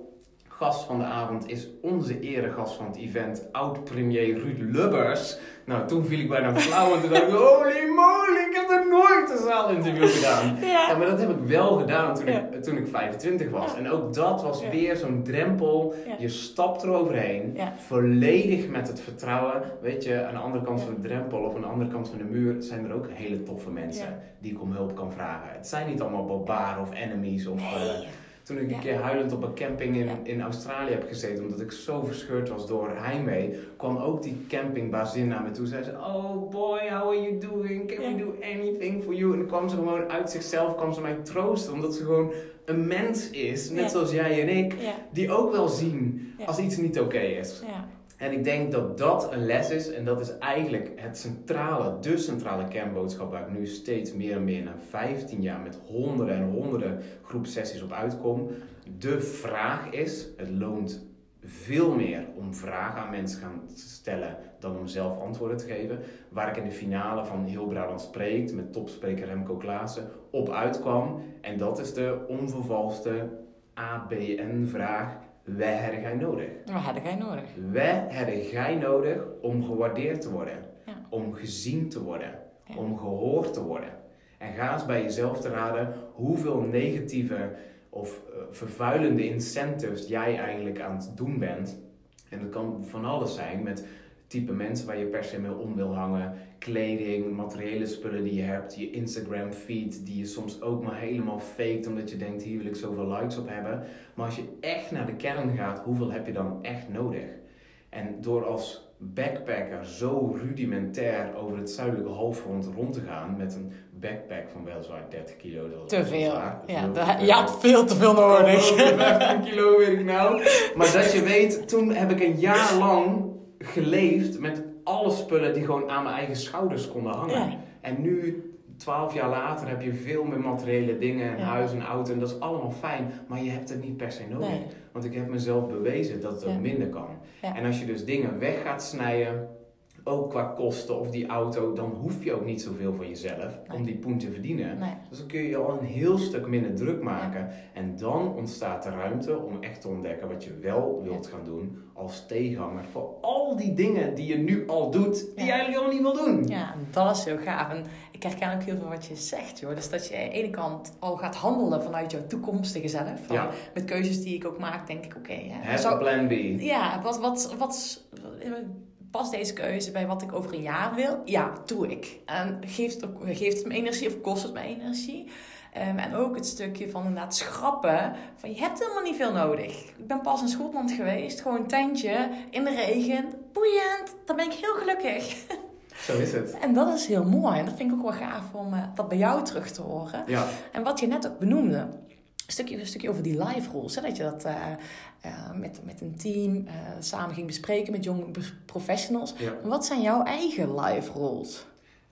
Speaker 2: gast van de avond is onze eregast van het event, oud-premier Ruud Lubbers. Nou, toen viel ik bijna flauw en toen dacht ik, holy moly, ik heb nog nooit een zaalinterview gedaan. Ja,
Speaker 1: Ja.
Speaker 2: maar dat heb ik wel gedaan toen,
Speaker 1: Ja.
Speaker 2: ik, toen ik 25 was.
Speaker 1: Ja.
Speaker 2: En ook dat was weer zo'n drempel. Je stapt eroverheen, volledig met het vertrouwen. Weet je, aan de andere kant van de drempel of aan de andere kant van de muur zijn er ook hele toffe mensen die ik om hulp kan vragen. Het zijn niet allemaal barbaren of enemies of... eh. Toen ik een keer huilend op een camping in, in Australië heb gezeten, omdat ik zo verscheurd was door heimwee, kwam ook die campingbazin naar me toe. Zei ze, oh boy, how are you doing? Can we do anything for you? En dan kwam ze gewoon uit zichzelf, kwam ze mij troosten, omdat ze gewoon een mens is, net zoals jij en ik, die ook wel zien als iets niet oké is.
Speaker 1: Ja.
Speaker 2: En ik denk dat dat een les is en dat is eigenlijk het centrale, de centrale kernboodschap waar ik nu steeds meer en meer na 15 jaar met honderden en honderden groepsessies op uitkom. De vraag is, het loont veel meer om vragen aan mensen gaan stellen dan om zelf antwoorden te geven. Waar ik in de finale van Heel Brabant Spreekt met topspreker Remco Klaassen op uitkwam. En dat is de onvervalste ABN-vraag, wij hebben jij nodig?
Speaker 1: Wat had jij nodig?
Speaker 2: Wij hebben jij nodig om gewaardeerd te worden,
Speaker 1: Ja.
Speaker 2: om gezien te worden,
Speaker 1: Ja.
Speaker 2: om gehoord te worden. En ga eens bij jezelf te raden hoeveel negatieve of eh, vervuilende incentives jij eigenlijk aan het doen bent. En dat kan van alles zijn met type mensen waar je per se mee om wil hangen, kleding, materiële spullen die je hebt, je Instagram feed die je soms ook maar helemaal faked omdat je denkt hier wil ik zoveel likes op hebben. Maar als je echt naar de kern gaat, hoeveel heb je dan echt nodig? En door als backpacker zo rudimentair over het zuidelijke halfrond rond te gaan met een backpack van weliswaar 30 kilo. Dat
Speaker 1: Te veel.
Speaker 2: zwaar.
Speaker 1: Ja,
Speaker 2: Veel
Speaker 1: da-
Speaker 2: te veel.
Speaker 1: je had veel te veel nodig.
Speaker 2: 15 kilo weet ik nou. Maar dat je weet, toen heb ik een jaar lang geleefd met alle spullen die gewoon aan mijn eigen schouders konden hangen.
Speaker 1: Ja.
Speaker 2: En nu, 12 jaar later, heb je veel meer materiële dingen, een
Speaker 1: Ja.
Speaker 2: huis, een auto. En dat is allemaal fijn, maar je hebt het niet per se nodig.
Speaker 1: Nee.
Speaker 2: Want ik heb mezelf bewezen dat het
Speaker 1: Ja.
Speaker 2: ook minder kan. En als je dus dingen weg gaat snijden, ook qua kosten of die auto, dan hoef je ook niet zoveel van jezelf
Speaker 1: Nee.
Speaker 2: om die poen te verdienen.
Speaker 1: Nee.
Speaker 2: Dus dan kun je je al een heel stuk minder druk maken. En dan ontstaat de ruimte om echt te ontdekken wat je wel wilt gaan doen als tegenhanger voor al die dingen die je nu al doet, die je eigenlijk al niet wil doen.
Speaker 1: Ja, dat is heel gaaf. En ik herken ook heel veel wat je zegt, joh. Dus dat je aan de ene kant al gaat handelen vanuit jouw toekomstige zelf. Van. Met keuzes die ik ook maak, denk ik, oké. hè,
Speaker 2: Have
Speaker 1: zou-
Speaker 2: a plan B.
Speaker 1: Ja, wat, wat, wat, past deze keuze bij wat ik over een jaar wil? Ja, doe ik. En geeft ook, geeft het me energie of kost het me energie? Ehm, en ook het stukje van inderdaad schrappen. Van je hebt helemaal niet veel nodig. Ik ben pas in Schotland geweest. Gewoon een tentje in de regen. Boeiend. Dan ben ik heel gelukkig.
Speaker 2: Zo is het.
Speaker 1: En dat is heel mooi. En dat vind ik ook wel gaaf om eh, dat bij jou terug te horen.
Speaker 2: Ja,
Speaker 1: En wat je net ook benoemde, stukje, een stukje over die live rules. Hè? Dat je dat eh, eh, met, met een team eh, samen ging bespreken met jonge professionals.
Speaker 2: ja.
Speaker 1: Wat zijn jouw eigen live rules?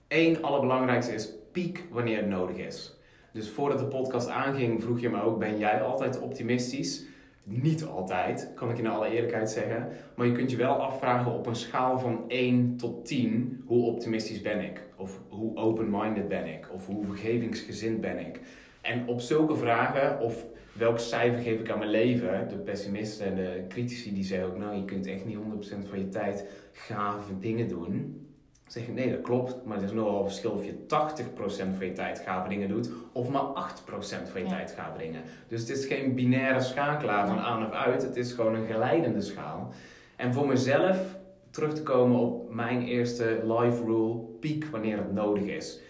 Speaker 2: Eén, allerbelangrijkste is piek wanneer het nodig is. Dus voordat de podcast aanging, vroeg je me ook: ben jij altijd optimistisch? Niet altijd, kan ik in alle eerlijkheid zeggen. Maar je kunt je wel afvragen op een schaal van 1 tot 10: hoe optimistisch ben ik? Of hoe open-minded ben ik? Of hoe vergevingsgezind ben ik? En op zulke vragen, of welk cijfer geef ik aan mijn leven? De pessimisten en de critici die zeggen ook: nou, je kunt echt niet 100% van je tijd gave dingen doen. Dan zeg ik, nee, dat klopt, maar er is nogal een verschil of je 80% van je tijd gave dingen doet of maar 8% van je
Speaker 1: Ja.
Speaker 2: tijd gave dingen. Dus het is geen binaire schakelaar van aan of uit, het is gewoon een geleidende schaal. En voor mezelf terug te komen op mijn eerste life rule, piek wanneer het nodig is,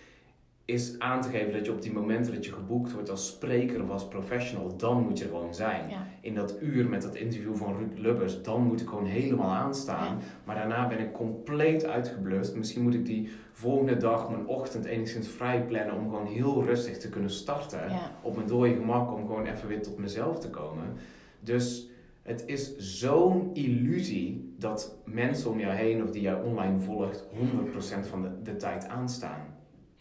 Speaker 2: is aan te geven dat je op die momenten dat je geboekt wordt als spreker of als professional, dan moet je er gewoon zijn.
Speaker 1: Ja.
Speaker 2: In dat uur met dat interview van Ruud Lubbers, dan moet ik gewoon helemaal aanstaan. Maar daarna ben ik compleet uitgeblust. Misschien moet ik die volgende dag mijn ochtend enigszins vrij plannen om gewoon heel rustig te kunnen starten.
Speaker 1: Ja.
Speaker 2: Op mijn dode gemak om gewoon even weer tot mezelf te komen. Dus het is zo'n illusie dat mensen om jou heen of die jou online volgt 100% van de, de tijd aanstaan.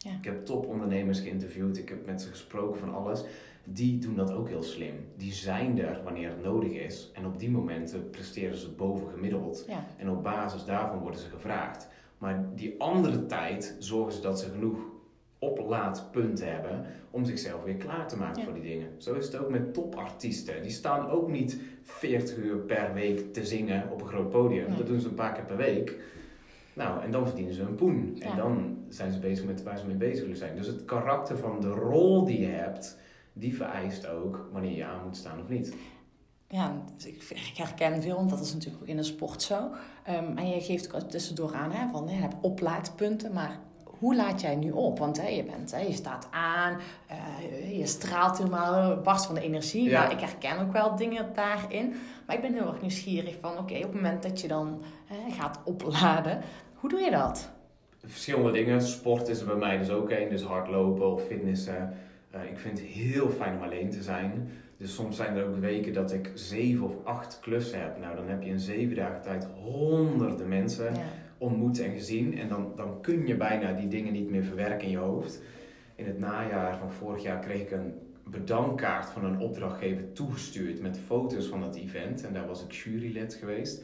Speaker 1: Ja.
Speaker 2: Ik heb topondernemers geïnterviewd, ik heb met ze gesproken van alles. Die doen dat ook heel slim. Die zijn er wanneer het nodig is. En op die momenten presteren ze bovengemiddeld.
Speaker 1: Ja.
Speaker 2: En op basis daarvan worden ze gevraagd. Maar die andere tijd zorgen ze dat ze genoeg oplaadpunten hebben om zichzelf weer klaar te maken
Speaker 1: Ja.
Speaker 2: voor die dingen. Zo is het ook met topartiesten. Die staan ook niet 40 uur per week te zingen op een groot podium.
Speaker 1: Nee.
Speaker 2: Dat doen ze een paar keer per week. Nou, en dan verdienen ze een poen.
Speaker 1: Ja.
Speaker 2: En dan zijn ze bezig met waar ze mee bezig willen zijn. Dus het karakter van de rol die je hebt, die vereist ook wanneer je aan moet staan of niet.
Speaker 1: Ja, ik, herken veel, want dat is natuurlijk ook in de sport zo. Ehm, en je geeft ook tussendoor aan, hè, van, je hebt oplaadpunten, maar hoe laat jij nu op? Want hè, je, bent, hè, je staat aan, eh, je straalt helemaal, barst van de energie.
Speaker 2: Ja.
Speaker 1: Maar ik herken ook wel dingen daarin. Maar ik ben heel erg nieuwsgierig van, oké, op het moment dat je dan hè, gaat opladen, hoe doe je dat?
Speaker 2: Verschillende dingen. Sport is er bij mij dus ook één. Dus hardlopen of fitnessen. Eh, ik vind het heel fijn om alleen te zijn. Dus soms zijn er ook weken dat ik zeven of acht klussen heb. Nou, dan heb je in zeven dagen tijd honderden mensen
Speaker 1: Ja.
Speaker 2: ontmoet en gezien. En dan, dan kun je bijna die dingen niet meer verwerken in je hoofd. In het najaar van vorig jaar kreeg ik een bedankkaart van een opdrachtgever toegestuurd met foto's van dat event. En daar was ik jurylid geweest.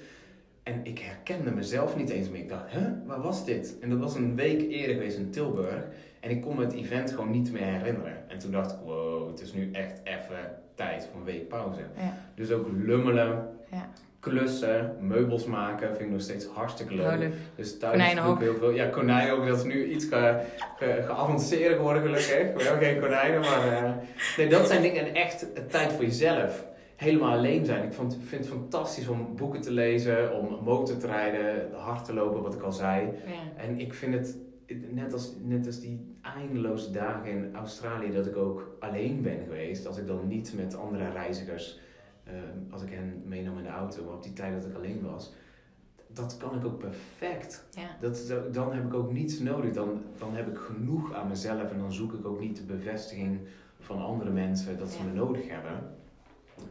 Speaker 2: En ik herkende mezelf niet eens meer. Ik dacht, hè, waar was dit? En dat was een week eerder geweest in Tilburg. En ik kon me het event gewoon niet meer herinneren. En toen dacht ik, wow, het is nu echt even tijd voor een week pauze.
Speaker 1: Ja.
Speaker 2: Dus ook lummelen,
Speaker 1: Ja.
Speaker 2: klussen, meubels maken vind ik nog steeds hartstikke leuk. Dus thuis
Speaker 1: Konijnen ook.
Speaker 2: heel veel. Ja, konijnen ook. Dat is nu iets ge, ge, geavanceerder geworden gelukkig. We hebben geen konijnen, maar... eh, nee, dat zijn dingen. En echt tijd voor jezelf. Helemaal alleen zijn. Ik vond, vind het fantastisch om boeken te lezen, om motor te rijden, hard te lopen, wat ik al zei.
Speaker 1: Ja.
Speaker 2: En ik vind het, net als, net als die eindeloze dagen in Australië, dat ik ook alleen ben geweest. Als ik dan niet met andere reizigers, eh, als ik hen meenam in de auto, maar op die tijd dat ik alleen was. dat kan ik ook perfect.
Speaker 1: Ja.
Speaker 2: Dat, dat- dan heb ik ook niets nodig. Dan, dan heb ik genoeg aan mezelf en dan zoek ik ook niet de bevestiging van andere mensen dat ze
Speaker 1: Ja.
Speaker 2: me nodig hebben.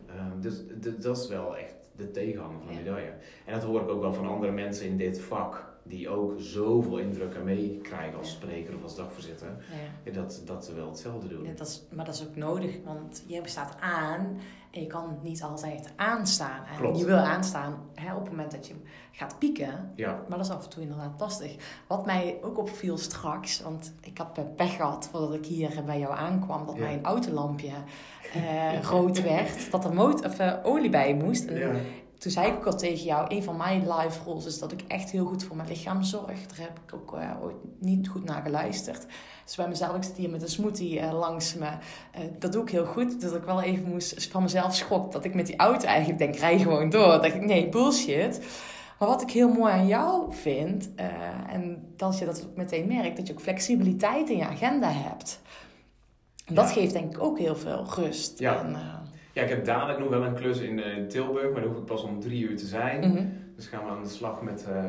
Speaker 2: Ehm, dus dat is wel echt de tegenhanger van de
Speaker 1: Ja.
Speaker 2: medaille. En dat hoor ik ook wel van andere mensen in dit vak, die ook zoveel indruk aan meekrijgen als spreker of als dagvoorzitter,
Speaker 1: Ja.
Speaker 2: dat, dat ze wel hetzelfde doen.
Speaker 1: Ja, dat is, maar dat is ook nodig, want je staat aan en je kan niet altijd aanstaan. En
Speaker 2: Klopt.
Speaker 1: je wil aanstaan hè, op het moment dat je gaat pieken,
Speaker 2: Ja,
Speaker 1: maar dat is af en toe inderdaad lastig. Wat mij ook opviel straks, want ik had eh, pech gehad voordat ik hier bij jou aankwam, dat mijn autolampje eh, rood werd, dat er moot, of, eh, olie bij moest. En. Toen zei ik ook al tegen jou, een van mijn life rules is dat ik echt heel goed voor mijn lichaam zorg. Daar heb ik ook eh, ooit niet goed naar geluisterd. Dus bij mezelf, ik zit hier met een smoothie eh, langs me. Eh, dat doe ik heel goed. Dat ik wel even moest van mezelf schok dat ik met die auto eigenlijk denk, rij gewoon door. Dat ik, nee, bullshit. Maar wat ik heel mooi aan jou vind, en dat je dat ook meteen merkt, dat je ook flexibiliteit in je agenda hebt. En dat
Speaker 2: Ja.
Speaker 1: geeft denk ik ook heel veel rust.
Speaker 2: Ja.
Speaker 1: En,
Speaker 2: ja, ik heb dadelijk nog wel een klus in, eh, Tilburg, maar dan hoef ik pas om drie uur te zijn.
Speaker 1: mhm.
Speaker 2: Dus gaan we aan de slag met eh,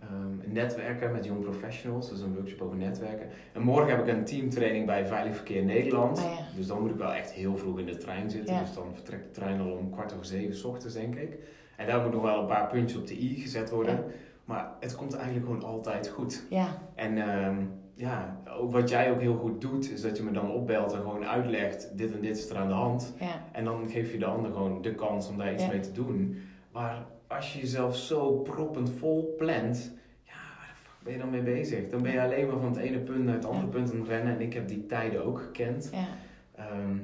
Speaker 2: ehm, netwerken met Young Professionals. Is een workshop over netwerken. En morgen heb ik een teamtraining bij Veilig Verkeer Nederland.
Speaker 1: Ah, ja.
Speaker 2: Dus dan moet ik wel echt heel vroeg in de trein zitten.
Speaker 1: Ja.
Speaker 2: Dus dan vertrekt de trein al om kwart over zeven 's ochtends, denk ik. En daar moet nog wel een paar puntjes op de i gezet worden.
Speaker 1: Ja.
Speaker 2: Maar het komt eigenlijk gewoon altijd goed.
Speaker 1: ja,
Speaker 2: En ehm, ja, ook wat jij ook heel goed doet, is dat je me dan opbelt en gewoon uitlegt: dit en dit is er aan de hand.
Speaker 1: ja.
Speaker 2: En dan geef je de ander gewoon de kans om daar iets
Speaker 1: Ja.
Speaker 2: mee te doen. Maar als je jezelf zo proppend vol plant, ja, waar de fuck ben je dan mee bezig? Dan ben je alleen maar van het ene punt naar het andere punt aan het rennen. En ik heb die tijden ook gekend.
Speaker 1: ja.
Speaker 2: Ehm,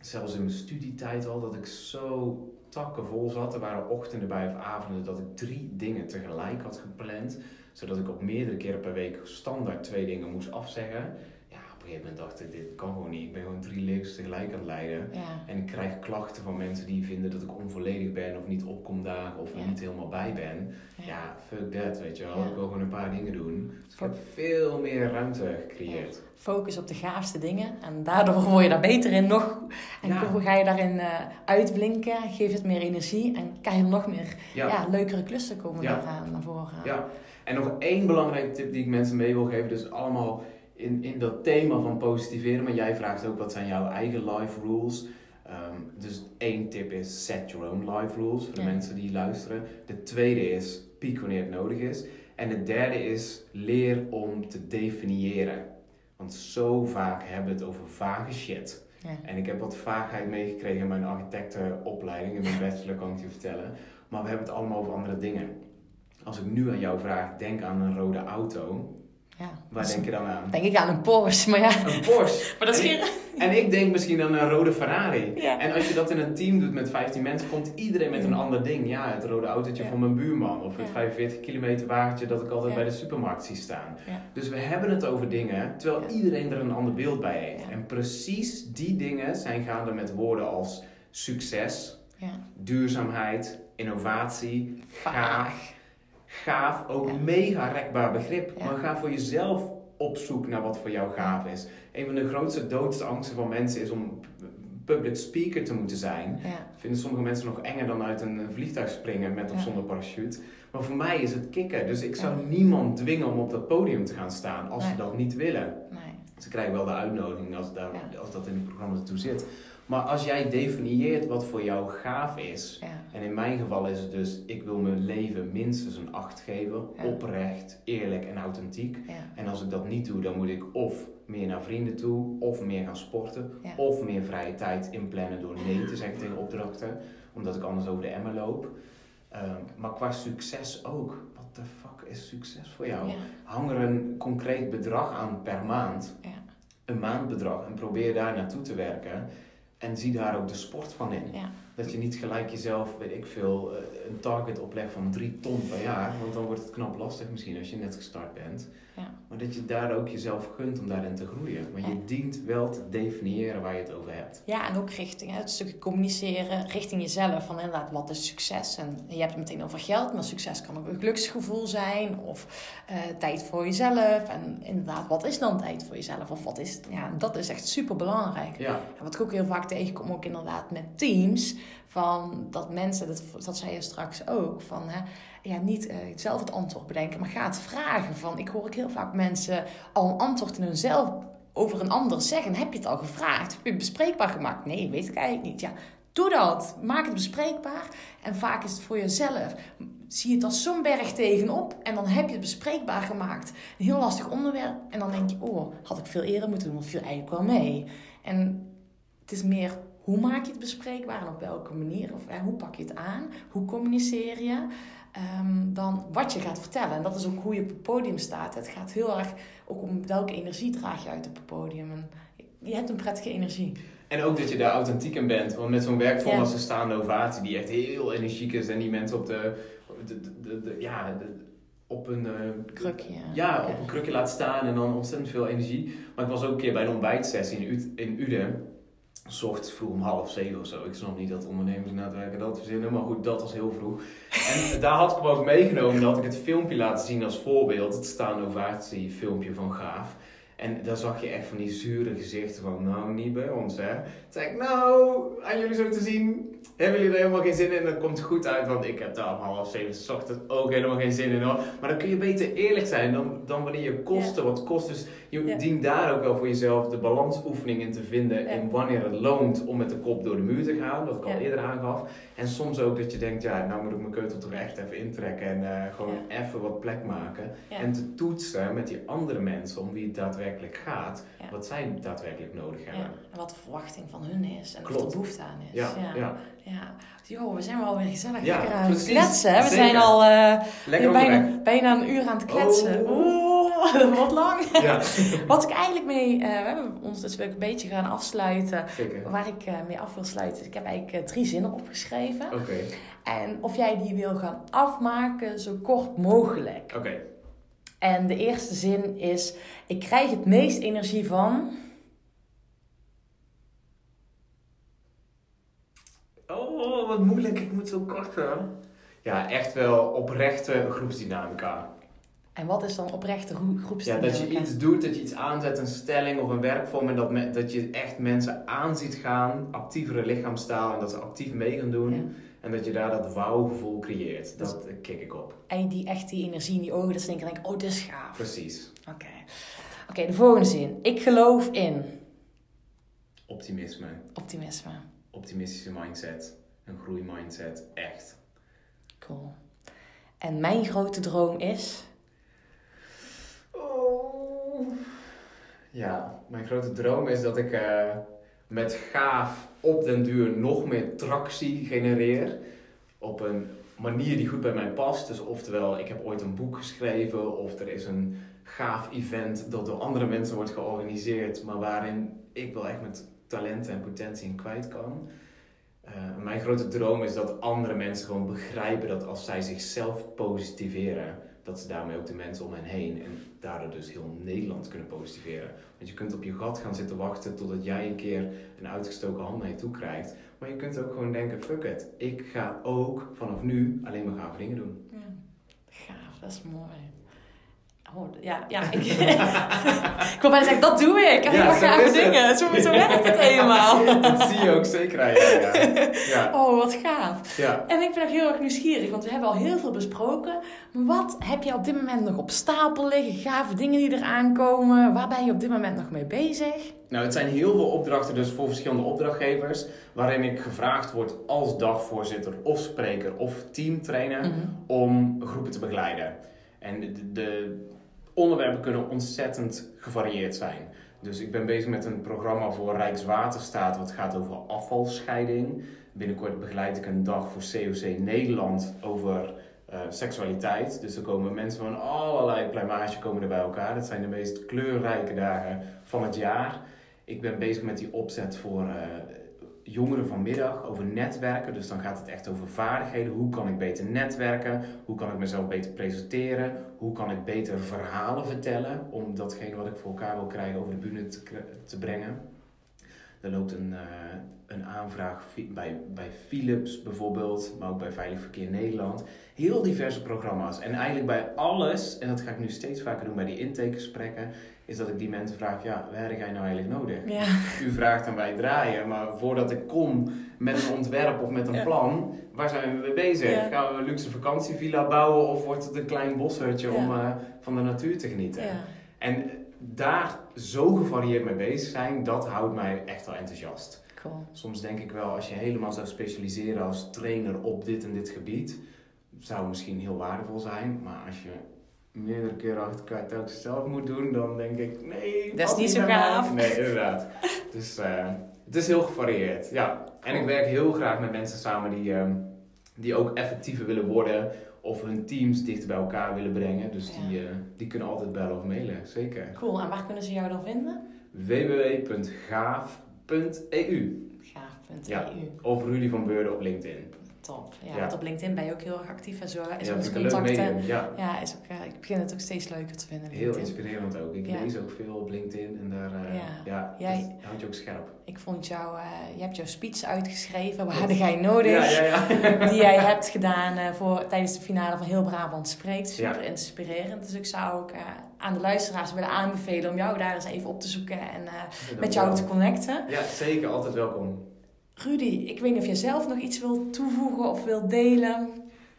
Speaker 2: zelfs in mijn studietijd al, dat ik zo takkenvol zat. Er waren ochtenden bij of avonden dat ik drie dingen tegelijk had gepland. Zodat ik op meerdere keren per week standaard twee dingen moest afzeggen. Ja, op een gegeven moment dacht ik, dit kan gewoon niet. Ik ben gewoon drie levens tegelijk aan het leiden.
Speaker 1: ja.
Speaker 2: En ik krijg klachten van mensen die vinden dat ik onvolledig ben of niet opkom dagen of er
Speaker 1: Ja.
Speaker 2: niet helemaal bij ben. Ja, fuck that, weet je wel. Ik wil gewoon een paar dingen doen. Dus ik heb veel meer ruimte gecreëerd.
Speaker 1: Focus op de gaafste dingen. En daardoor word je daar beter in nog. En
Speaker 2: Ja.
Speaker 1: ga je daarin eh, uitblinken. Geef het meer energie. En kan je nog meer ja. Leukere klussen komen
Speaker 2: Ja.
Speaker 1: daar, eh, naar voren.
Speaker 2: ja. En nog één belangrijke tip die ik mensen mee wil geven. Dus allemaal in, in dat thema van positiveren. Maar jij vraagt ook wat zijn jouw eigen life rules. Ehm, dus één tip is set your own life rules voor de
Speaker 1: Ja.
Speaker 2: mensen die luisteren. De tweede is piek wanneer het nodig is. En de derde is leer om te definiëren. Want zo vaak hebben we het over vage shit.
Speaker 1: Ja.
Speaker 2: En ik heb wat vaagheid meegekregen in mijn architectenopleiding, in mijn bachelor kan ik je vertellen. Maar we hebben het allemaal over andere dingen. Als ik nu aan jou vraag, denk aan een rode auto.
Speaker 1: Ja.
Speaker 2: Waar denk je dan aan?
Speaker 1: denk ik aan een Porsche. Maar ja,
Speaker 2: Een Porsche.
Speaker 1: maar dat is
Speaker 2: En
Speaker 1: geen...
Speaker 2: En ik denk misschien aan een rode Ferrari.
Speaker 1: Ja.
Speaker 2: En als je dat in een team doet met 15 mensen, komt iedereen met een ander ding. Ja, het rode autootje
Speaker 1: Ja.
Speaker 2: van mijn buurman. Of het
Speaker 1: Ja.
Speaker 2: 45 kilometer wagentje dat ik altijd bij de supermarkt zie staan. Dus we hebben het over dingen, terwijl iedereen er een ander beeld bij heeft. En precies die dingen zijn gaande met woorden als succes,
Speaker 1: Ja.
Speaker 2: duurzaamheid, innovatie, gaaf. Gaaf, ook
Speaker 1: Ja.
Speaker 2: mega rekbaar begrip.
Speaker 1: Ja.
Speaker 2: Maar ga voor jezelf op zoek naar wat voor jou gaaf is. Een van de grootste doodangsten van mensen is om public speaker te moeten zijn.
Speaker 1: Ja.
Speaker 2: Vinden sommige mensen nog enger dan uit een vliegtuig springen met of zonder parachute. Maar voor mij is het kicken. Dus ik zou niemand dwingen om op dat podium te gaan staan als ze dat niet willen.
Speaker 1: Nee.
Speaker 2: Ze krijgen wel de uitnodiging als, daar, als dat in het programma ertoe zit. Maar als jij definieert wat voor jou gaaf is,
Speaker 1: Ja.
Speaker 2: en in mijn geval is het dus, ik wil mijn leven minstens een 8 geven,
Speaker 1: Ja.
Speaker 2: oprecht, eerlijk en authentiek.
Speaker 1: Ja.
Speaker 2: En als ik dat niet doe, dan moet ik of meer naar vrienden toe, of meer gaan sporten, of meer vrije tijd inplannen door nee te zeggen tegen opdrachten, omdat ik anders over de emmer loop. Ehm, maar qua succes ook. Wat de fuck is succes voor jou? Hang er een concreet bedrag aan per maand,
Speaker 1: Ja.
Speaker 2: een maandbedrag, en probeer daar naartoe te werken. En zie daar ook de sport van in.
Speaker 1: Ja.
Speaker 2: Dat je niet gelijk jezelf, weet ik veel, eh, een target oplegt van 3 ton per jaar. Want dan wordt het knap lastig misschien als je net gestart bent.
Speaker 1: Ja.
Speaker 2: Maar dat je daar ook jezelf gunt om daarin te groeien. Maar je dient wel te definiëren waar je het over hebt.
Speaker 1: Ja, en ook richting hè, het stukje communiceren richting jezelf. Van inderdaad, wat is succes? En je hebt het meteen over geld, maar succes kan ook een geluksgevoel zijn. Of eh, tijd voor jezelf. En inderdaad, wat is dan tijd voor jezelf? Of wat is... Ja, dat is echt super belangrijk.
Speaker 2: Ja,
Speaker 1: En wat ik ook heel vaak tegenkom, ook inderdaad met teams, van dat mensen, dat, dat zei je straks ook, van hè, ja, niet uh, zelf het antwoord bedenken, maar ga het vragen. Van, ik hoor ook heel vaak mensen al een antwoord in hunzelf over een ander zeggen. Heb je het al gevraagd? Heb je het bespreekbaar gemaakt? Nee, weet ik eigenlijk niet. Ja, doe dat. Maak het bespreekbaar. En vaak is het voor jezelf. Zie je het als zo'n berg tegenop en dan heb je het bespreekbaar gemaakt. Een heel lastig onderwerp. En dan denk je, oh, had ik veel eerder moeten doen, of viel eigenlijk wel mee. En het is meer hoe maak je het bespreekbaar en op welke manier? Of hoe pak je het aan? Hoe communiceer je? Um, dan wat je gaat vertellen. En dat is ook hoe je op het podium staat. Het gaat heel erg ook om welke energie draag je uit op het podium. En je hebt een prettige energie.
Speaker 2: En ook dat je daar authentiek in bent. Want met zo'n werkvorm als een staande ovatie, die echt heel energiek is. En die mensen op de, de, de, de ja, op een uh,
Speaker 1: krukje.
Speaker 2: Ja, op een krukje laat staan en dan ontzettend veel energie. Maar ik was ook een keer bij een ontbijtsessie in, U in Uden soort vroeg om half zeven of zo. Ik snap niet dat ondernemers na het werken dat verzinnen, maar goed, dat was heel vroeg. En daar had ik hem ook meegenomen, dat ik het filmpje laten zien als voorbeeld. Het staande ovatie filmpje van Gaaf. En daar zag je echt van die zure gezichten van, nou, niet bij ons, hè. Toen zei ik, nou, aan jullie zo te zien, hebben jullie er helemaal geen zin in? Dan komt het goed uit, want ik heb daar om half zeven s ochtends ook helemaal geen zin in, hoor. Maar dan kun je beter eerlijk zijn dan, dan wanneer je kosten wat kost. Dus je dient daar ook wel voor jezelf de balansoefening in te vinden. En wanneer het loont om met de kop door de muur te gaan, wat ik al eerder aangaf. En soms ook dat je denkt, ja, nou moet ik mijn keutel toch echt even intrekken en uh, gewoon even wat plek maken. En te toetsen met die andere mensen om wie het daadwerkelijk gaat, wat zij daadwerkelijk nodig hebben.
Speaker 1: En wat de verwachting van hun is en wat er behoefte aan is.
Speaker 2: Ja, ja.
Speaker 1: Ja. Jo, we zijn wel weer gezellig ja, aan het kletsen. We zijn al uh, bijna, bijna een uur aan het kletsen. Oh. Oeh, wat lang. Ja. wat ik eigenlijk mee, uh, we hebben ons dus een beetje gaan afsluiten. Zeker. Waar ik uh, mee af wil sluiten. Ik heb eigenlijk drie zinnen opgeschreven.
Speaker 2: Oké.
Speaker 1: En of jij die wil gaan afmaken zo kort mogelijk.
Speaker 2: Oké.
Speaker 1: En de eerste zin is: Ik krijg het meest energie van.
Speaker 2: Oh, wat moeilijk. Ik moet zo kort gaan. Ja, echt wel oprechte groepsdynamica.
Speaker 1: En wat is dan oprechte groepsdynamica?
Speaker 2: Ja, dat je iets doet, dat je iets aanzet, een stelling of een werkvorm. En dat, dat je echt mensen aanziet gaan, actievere lichaamstaal. En dat ze actief mee gaan doen. En dat je daar dat wauw-gevoel creëert. Dat dus, kik ik op.
Speaker 1: En die echt die energie in die ogen, dat ze denken, oh, dit is gaaf.
Speaker 2: Precies.
Speaker 1: Oké. Oké, de volgende zin. Ik geloof in...
Speaker 2: Optimisme.
Speaker 1: Optimisme.
Speaker 2: Optimistische mindset. Een groeimindset. Echt.
Speaker 1: Cool. En mijn grote droom is...
Speaker 2: Oh. Ja, mijn grote droom is dat ik uh, met gaaf op den duur nog meer tractie genereer. Op een manier die goed bij mij past. Dus oftewel, ik heb ooit een boek geschreven of er is een gaaf event dat door andere mensen wordt georganiseerd, maar waarin ik wel echt met talenten en potentie in kwijt kan. Uh, mijn grote droom is dat andere mensen gewoon begrijpen dat als zij zichzelf positiveren, dat ze daarmee ook de mensen om hen heen en daardoor dus heel Nederland kunnen positiveren. Want je kunt op je gat gaan zitten wachten totdat jij een keer een uitgestoken hand naar je toe krijgt. Maar je kunt ook gewoon denken, fuck it, ik ga ook vanaf nu alleen maar gave dingen doen.
Speaker 1: Ja, gaaf, dat is mooi. Oh, ja, ja. Ik, ik wil bijna zeggen, dat doe ik. Ik ja, gave dingen. Zo, zo werkt het helemaal.
Speaker 2: dat zie je ook zeker ja. ja.
Speaker 1: Oh, wat gaaf. Ja. En ik ben ook heel erg nieuwsgierig, want we hebben al heel veel besproken. Maar wat heb je op dit moment nog op stapel liggen? Gave dingen die er aankomen? Waar ben je op dit moment nog mee bezig?
Speaker 2: Nou, het zijn heel veel opdrachten dus voor verschillende opdrachtgevers. Waarin ik gevraagd word als dagvoorzitter of spreker of teamtrainer mhm. om groepen te begeleiden. En de, de onderwerpen kunnen ontzettend gevarieerd zijn. Dus ik ben bezig met een programma voor Rijkswaterstaat wat gaat over afvalscheiding. Binnenkort begeleid ik een dag voor COC Nederland over uh, seksualiteit. Dus er komen mensen van allerlei plumage komen er bij elkaar. Dat zijn de meest kleurrijke dagen van het jaar. Ik ben bezig met die opzet voor uh, jongeren vanmiddag over netwerken. Dus dan gaat het echt over vaardigheden. Hoe kan ik beter netwerken? Hoe kan ik mezelf beter presenteren? Hoe kan ik beter verhalen vertellen om datgene wat ik voor elkaar wil krijgen over de bühne te, te brengen? Er loopt een, eh, een aanvraag bij, bij Philips bijvoorbeeld, maar ook bij Veilig Verkeer Nederland. Heel diverse programma's. En eigenlijk bij alles, en dat ga ik nu steeds vaker doen bij die intakegesprekken, is dat ik die mensen vraag, ja, waar heb jij nou eigenlijk nodig?
Speaker 1: Ja.
Speaker 2: U vraagt en wij draaien, maar voordat ik kom met een ontwerp of met een
Speaker 1: Ja.
Speaker 2: plan, waar zijn we mee bezig?
Speaker 1: Ja.
Speaker 2: Gaan we een luxe vakantievilla bouwen of wordt het een klein boshutje om eh, van de natuur te genieten?
Speaker 1: Ja.
Speaker 2: En daar zo gevarieerd mee bezig zijn, dat houdt mij echt wel enthousiast.
Speaker 1: Cool.
Speaker 2: Soms denk ik wel, als je helemaal zou specialiseren als trainer op dit en dit gebied, zou misschien heel waardevol zijn. Maar als je meerdere keren achter elkaar telkens zelf moet doen, dan denk ik, nee,
Speaker 1: Dat is niet zo gaaf.
Speaker 2: Nee, inderdaad. dus eh, het is heel gevarieerd, ja. En ik werk heel graag met mensen samen die, ehm, die ook effectiever willen worden of hun teams dichter bij elkaar willen brengen. Dus
Speaker 1: Ja.
Speaker 2: die, eh, die kunnen altijd bellen of mailen, zeker.
Speaker 1: Cool. En waar kunnen ze jou dan vinden?
Speaker 2: www.gaaf.eu
Speaker 1: Gaaf.eu.
Speaker 2: Ja. of Rudy van Beurden op LinkedIn.
Speaker 1: Top. Ja,
Speaker 2: Ja.
Speaker 1: want op LinkedIn ben je ook heel erg actief en zo. Is
Speaker 2: ja,
Speaker 1: ons
Speaker 2: leuk
Speaker 1: contacten.
Speaker 2: medium. Ja,
Speaker 1: Ja, is ook, eh, ik begin het ook steeds leuker te vinden.
Speaker 2: heel inspirerend ook. Ik lees ook veel op LinkedIn en daar eh,
Speaker 1: Ja. Jij-
Speaker 2: dat houdt je ook scherp.
Speaker 1: Ik vond jou, eh, je hebt jouw speech uitgeschreven. Waar had jij nodig? Die jij hebt gedaan voor, tijdens de finale van Heel Brabant Spreekt. Super inspirerend. Dus ik zou ook aan de luisteraars willen aanbevelen om jou daar eens even op te zoeken en met jou te connecten.
Speaker 2: Ja, zeker. Altijd welkom.
Speaker 1: Rudy, ik weet niet of jij zelf nog iets wilt toevoegen of wilt delen.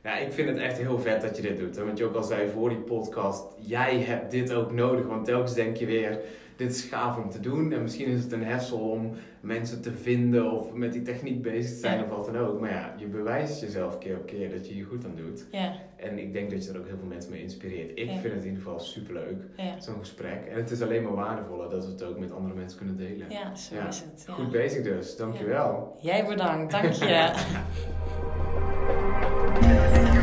Speaker 2: Ja, ik vind het echt heel vet dat je dit doet. Hè? Want je ook al zei voor die podcast, jij hebt dit ook nodig. Want telkens denk je weer, dit is gaaf om te doen. En misschien is het een hessel om mensen te vinden of met die techniek bezig te zijn
Speaker 1: Ja.
Speaker 2: of wat dan ook. Maar ja, je bewijst jezelf keer op keer dat je je goed aan doet.
Speaker 1: Ja,
Speaker 2: En ik denk dat je er ook heel veel mensen mee inspireert. Ik
Speaker 1: Ja.
Speaker 2: vind het in ieder geval superleuk,
Speaker 1: ja,
Speaker 2: zo'n gesprek. En het is alleen maar waardevoller dat we het ook met andere mensen kunnen delen.
Speaker 1: ja, zo
Speaker 2: Ja.
Speaker 1: is het.
Speaker 2: Goed bezig dus, dankjewel.
Speaker 1: Jij bedankt, dank je.